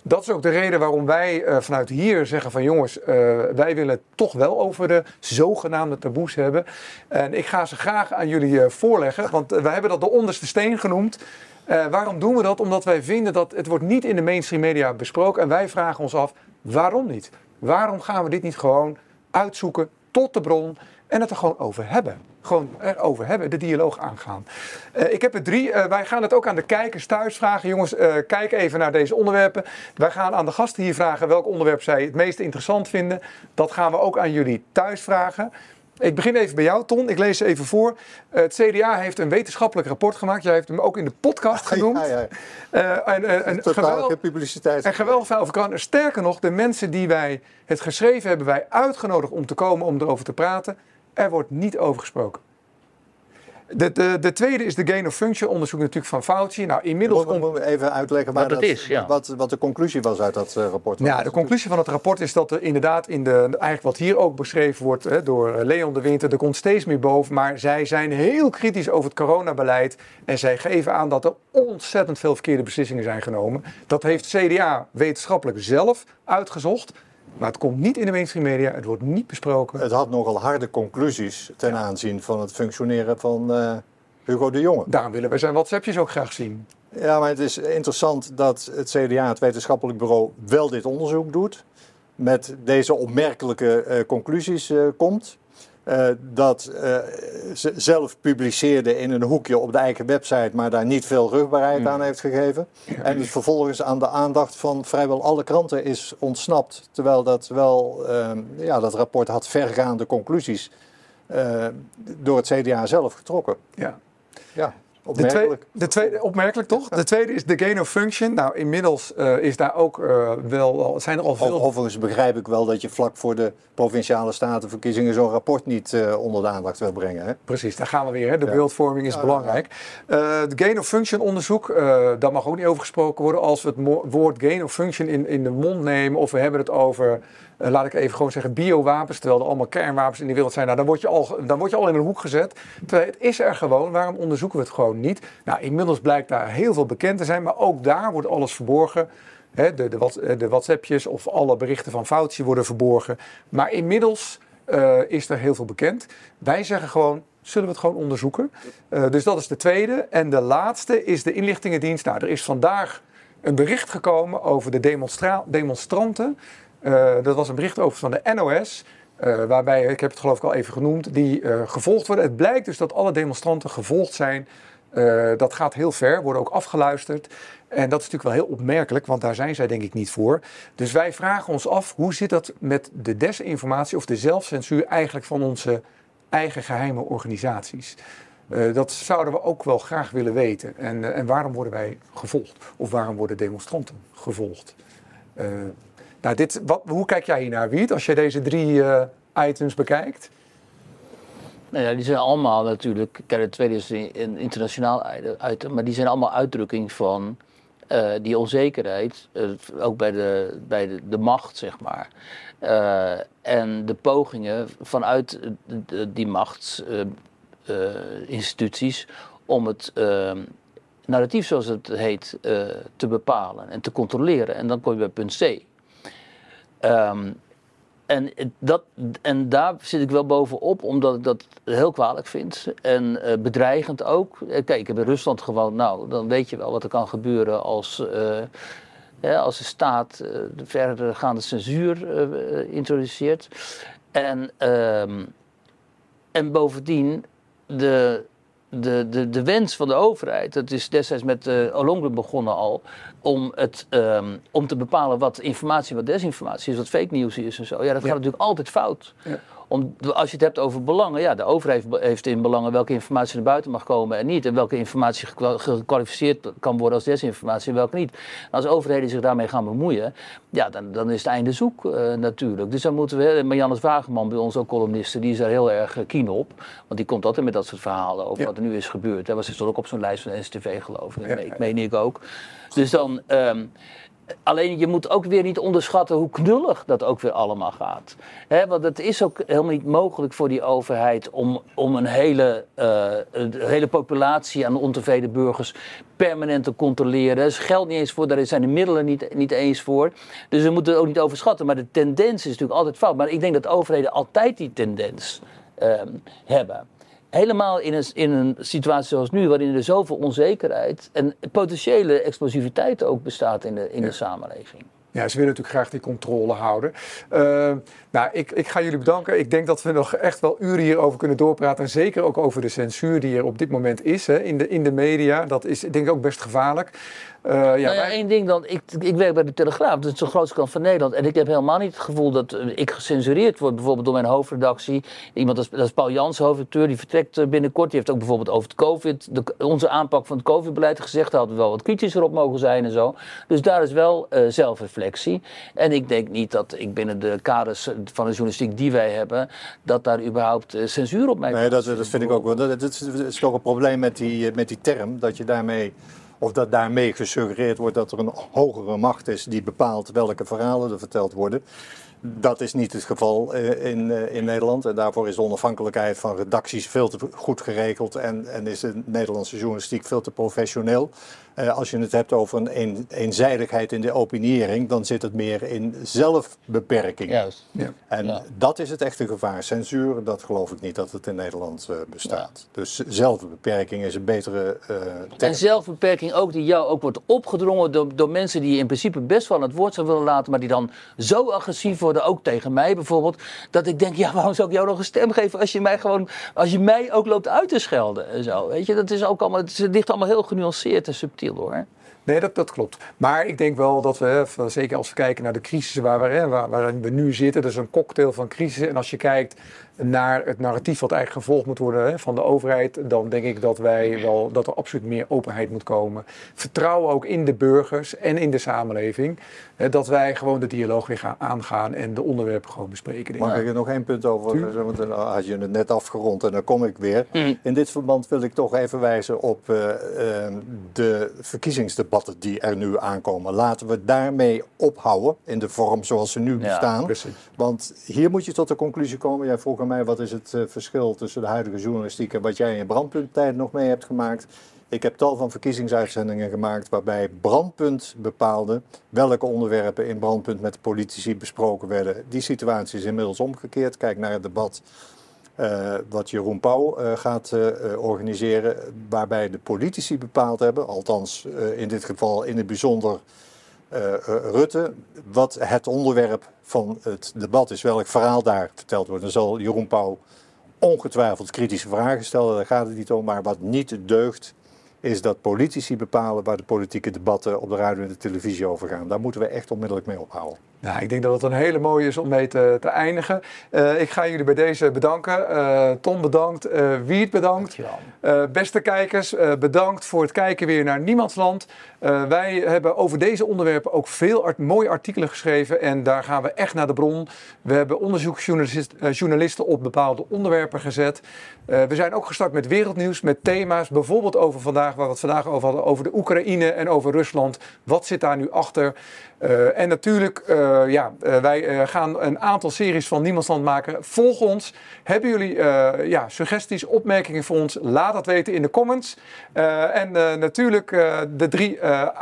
Dat is ook de reden waarom wij eh, vanuit hier zeggen van jongens, eh, wij willen het toch wel over de zogenaamde taboes hebben. En ik ga ze graag aan jullie eh, voorleggen. Want wij hebben dat de onderste steen genoemd. Waarom doen we dat? Omdat wij vinden dat het wordt niet in de mainstream media besproken. En wij vragen ons af, waarom niet? Waarom gaan we dit niet gewoon uitzoeken tot de bron en het er gewoon over hebben? Gewoon erover hebben, de dialoog aangaan. Eh, ik heb er drie. Eh, wij gaan het ook aan de kijkers thuis vragen. Jongens, eh, kijk even naar deze onderwerpen. Wij gaan aan de gasten hier vragen welk onderwerp zij het meest interessant vinden. Dat gaan we ook aan jullie thuis vragen. Ik begin even bij jou, Ton. Ik lees ze even voor. Eh, het CDA heeft een wetenschappelijk rapport gemaakt. Jij heeft hem ook in de podcast genoemd. Ja, ja. Eh, en, en, en Totaal geweld- geen publiciteit. en geweldig veel. Sterker nog, de mensen die wij het geschreven hebben, wij uitgenodigd om te komen om erover te praten. Er wordt niet over gesproken. De, de, de tweede is de gain of function onderzoek natuurlijk van Fauci. Nou, inmiddels Moet- moet- moet even uitleggen waar Wat dat- is, ja. wat, wat de conclusie was uit dat eh, rapport. Ja, de conclusie van het rapport is dat er inderdaad in de, eigenlijk wat hier ook beschreven wordt hè, door eh, Leon de Winter, er komt steeds meer boven. Maar zij zijn heel kritisch over het coronabeleid en zij geven aan dat er ontzettend veel verkeerde beslissingen zijn genomen. Dat heeft CDA wetenschappelijk zelf uitgezocht, maar het komt niet in de mainstream media, het wordt niet besproken. Het had nogal harde conclusies ten aanzien van het functioneren van eh, Hugo de Jonge. Daarom willen wij zijn WhatsAppjes ook graag zien. Ja, maar het is interessant dat het CDA, het wetenschappelijk bureau, wel dit onderzoek doet. Met deze opmerkelijke eh, conclusies eh, komt. Eh, dat eh, ze zelf publiceerde in een hoekje op de eigen website, maar daar niet veel rugbaarheid aan heeft gegeven. En het vervolgens aan de aandacht van vrijwel alle kranten is ontsnapt. Terwijl dat wel, eh, ja, dat rapport had vergaande conclusies door het CDA zelf getrokken. Ja. Ja, De tweede, opmerkelijk. de tweede, opmerkelijk toch? De tweede is de gain of function. Nou, inmiddels eh, is daar ook eh, wel, zijn er al veel Ov- Overigens begrijp ik wel dat je vlak voor de provinciale statenverkiezingen zo'n rapport niet eh, onder de aandacht wil brengen. Hè? Precies, daar gaan we weer. Hè. De Ja. beeldvorming is Ja, belangrijk. Eh, de gain of function onderzoek, eh, daar mag ook niet over gesproken worden. Als we het woord gain of function in, in de mond nemen of we hebben het over, laat ik even gewoon zeggen, biowapens, terwijl er allemaal kernwapens in de wereld zijn, nou, dan, word je al, dan word je al in een hoek gezet. Terwijl het is er gewoon, waarom onderzoeken we het gewoon niet. Nou, inmiddels blijkt daar heel veel bekend te zijn, maar ook daar wordt alles verborgen. De, de, eh, de WhatsAppjes of alle berichten van Foutje worden verborgen. Maar inmiddels eh, is er heel veel bekend. Wij zeggen gewoon, zullen we het gewoon onderzoeken? Eh, dus dat is de tweede. En de laatste is de inlichtingendienst. Nou, er is vandaag een bericht gekomen over de demonstra- demonstranten. Eh, dat was een bericht over van de NOS. eh, waarbij, ik heb het geloof ik al even genoemd, die eh, gevolgd worden. Het blijkt dus dat alle demonstranten gevolgd zijn. Dat gaat heel ver, worden ook afgeluisterd. En dat is natuurlijk wel heel opmerkelijk, want daar zijn zij denk ik niet voor. Dus wij vragen ons af, hoe zit dat met de desinformatie of de zelfcensuur eigenlijk van onze eigen geheime organisaties? Dat zouden we ook wel graag willen weten. En, en waarom worden wij gevolgd? Of waarom worden demonstranten gevolgd? Nou, dit, hoe kijk jij hier naar, Wiet, als je deze drie eh, items bekijkt? Nou ja, die zijn allemaal natuurlijk, kijk, het tweede is een internationaal item, maar die zijn allemaal uitdrukking van eh, die onzekerheid, eh, ook bij de, bij de, de macht, zeg maar. En de pogingen vanuit de- die machtsinstituties om het narratief, zoals het heet, te bepalen en te controleren. En dan kom je bij punt C. Ehm, en, dat, en daar zit ik wel bovenop, omdat ik dat heel kwalijk vind. En eh, bedreigend ook. Eh, Kijk, ik heb in Rusland gewoond. Nou, dan weet je wel wat er kan gebeuren als, eh, als de staat eh, de verdergaande censuur introduceert. En, ehm, en bovendien, de, de, de, de wens van de overheid, dat is destijds met uh, Olongren begonnen al, om, het, ehm, om te bepalen wat informatie, wat desinformatie is, wat fake news is en zo. Ja, dat gaat natuurlijk altijd fout. Ja. Om, als je het hebt over belangen, ja, de overheid heeft in belangen welke informatie naar buiten mag komen en niet. En welke informatie gekwa- gekwalificeerd kan worden als desinformatie en welke niet. En als overheden zich daarmee gaan bemoeien, ja, dan, dan is het einde zoek eh, natuurlijk. Dus dan moeten we, Marianne Wageman bij ons ook columniste, die is daar heel erg eh, keen op. Want die komt altijd met dat soort verhalen over Ja. wat er nu is gebeurd. Hij was stond ook op zo'n lijst van NCTV geloof ik. Ja. Ik meen ik ook. Dus dan... ehm, Alleen je moet ook weer niet onderschatten hoe knullig dat ook weer allemaal gaat. Want het is ook helemaal niet mogelijk voor die overheid om, om een, hele, eh, hele populatie aan ontevreden burgers permanent te controleren. Er is geld niet eens voor, daar zijn de middelen niet, niet eens voor. Dus we moeten het ook niet overschatten. Maar de tendens is natuurlijk altijd fout. Maar ik denk dat overheden altijd die tendens ehm, hebben. Helemaal in een, in een situatie zoals nu, waarin er zoveel onzekerheid en potentiële explosiviteit ook bestaat in de, in de samenleving. Ja, ze willen natuurlijk graag die controle houden. Uh, nou, ik, ik ga jullie bedanken. Ik denk dat we nog echt wel uren hierover kunnen doorpraten. En zeker ook over de censuur die er op dit moment is hè, in, de, in de media. Dat is denk ik ook best gevaarlijk. Uh, ja, nou ja, wij... één ding dan. Ik, ik werk bij de Telegraaf, dat is de grootste kant van Nederland. En ik heb helemaal niet het gevoel dat ik gecensureerd word, bijvoorbeeld door mijn hoofdredactie. Iemand als, dat is Paul Jans, hoofdredacteur, die vertrekt binnenkort. Die heeft ook bijvoorbeeld over het COVID, de, onze aanpak van het COVID-beleid gezegd. Daar hadden we wel wat kritischer op mogen zijn en zo. Dus daar is wel uh, zelfreflectie. En ik denk niet dat ik binnen de kaders van de journalistiek die wij hebben, dat daar überhaupt uh, censuur op mij Nee, dat, dat vind ik ook wel. Dat, dat, is, dat is toch een probleem met die, met die term, dat je daarmee of dat daarmee gesuggereerd wordt dat er een hogere macht is die bepaalt welke verhalen er verteld worden. Dat is niet het geval in, in Nederland. En daarvoor is de onafhankelijkheid van redacties veel te goed geregeld. En, en is de Nederlandse journalistiek veel te professioneel. Uh, als je het hebt over een, een eenzijdigheid in de opiniëring, dan zit het meer in zelfbeperking. Juist. Ja. En ja. dat is het echte gevaar. Censuur, dat geloof ik niet dat het in Nederland uh, bestaat. Ja. Dus zelfbeperking is een betere uh, term. En zelfbeperking ook die jou ook wordt opgedrongen door, door mensen die je in principe best wel aan het woord zou willen laten, maar die dan zo agressief worden, ook tegen mij bijvoorbeeld, dat ik denk, ja, waarom zou ik jou nog een stem geven als je mij gewoon, als je mij ook loopt uit te schelden en zo. Weet je, dat is ook allemaal, het ligt allemaal heel genuanceerd en subtiel hoor. Nee, dat, dat klopt. Maar ik denk wel dat we, zeker als we kijken naar de crisis waar we, waar, waarin we nu zitten, dat is een cocktail van crisis. En als je kijkt naar het narratief wat eigenlijk gevolgd moet worden hè, van de overheid, dan denk ik dat wij wel dat er absoluut meer openheid moet komen. Vertrouwen ook in de burgers en in de samenleving. Hè, dat wij gewoon de dialoog weer gaan aangaan en de onderwerpen gewoon bespreken. Mag ik er nog één punt over? Want dan had je het net afgerond en dan kom ik weer. Mm. In dit verband wil ik toch even wijzen op uh, uh, de verkiezingsdebatten die er nu aankomen. Laten we daarmee ophouden in de vorm zoals ze nu bestaan. Ja, Want hier moet je tot de conclusie komen. Jij vroeg aan mij wat is het uh, verschil tussen de huidige journalistiek en wat jij in brandpunttijd nog mee hebt gemaakt. Ik heb tal van verkiezingsuitzendingen gemaakt waarbij Brandpunt bepaalde welke onderwerpen in Brandpunt met politici besproken werden. Die situatie is inmiddels omgekeerd. Kijk naar het debat uh, wat Jeroen Pauw uh, gaat organiseren, waarbij de politici bepaald hebben, althans in dit geval in het bijzonder Rutte, wat het onderwerp van het debat is, welk verhaal daar verteld wordt. Dan zal Jeroen Pauw ongetwijfeld kritische vragen stellen, daar gaat het niet om, maar wat niet deugt, is dat politici bepalen waar de politieke debatten op de radio en de televisie over gaan. Daar moeten we echt onmiddellijk mee ophouden. Nou, ik denk dat het een hele mooie is om mee te, te eindigen. Uh, ik ga jullie bij deze bedanken. Uh, Tom bedankt, uh, Wiert bedankt. beste kijkers, bedankt voor het kijken weer naar Niemandsland. wij hebben over deze onderwerpen ook veel art mooie artikelen geschreven en daar gaan we echt naar de bron. We hebben onderzoeksjournalisten op bepaalde onderwerpen gezet. we zijn ook gestart met wereldnieuws, met thema's, bijvoorbeeld over vandaag, waar we het vandaag over hadden, over de Oekraïne en over Rusland. Wat zit daar nu achter? En natuurlijk uh, ja, uh, wij gaan een aantal series van Niemandsland maken. Volg ons. Hebben jullie ja, suggesties, opmerkingen voor ons? Laat dat weten in de comments. en natuurlijk de drie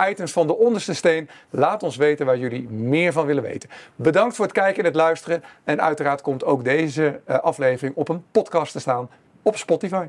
items van de onderste steen. Laat ons weten waar jullie meer van willen weten. Bedankt voor het kijken en het luisteren. En uiteraard komt ook deze aflevering op een podcast te staan op Spotify.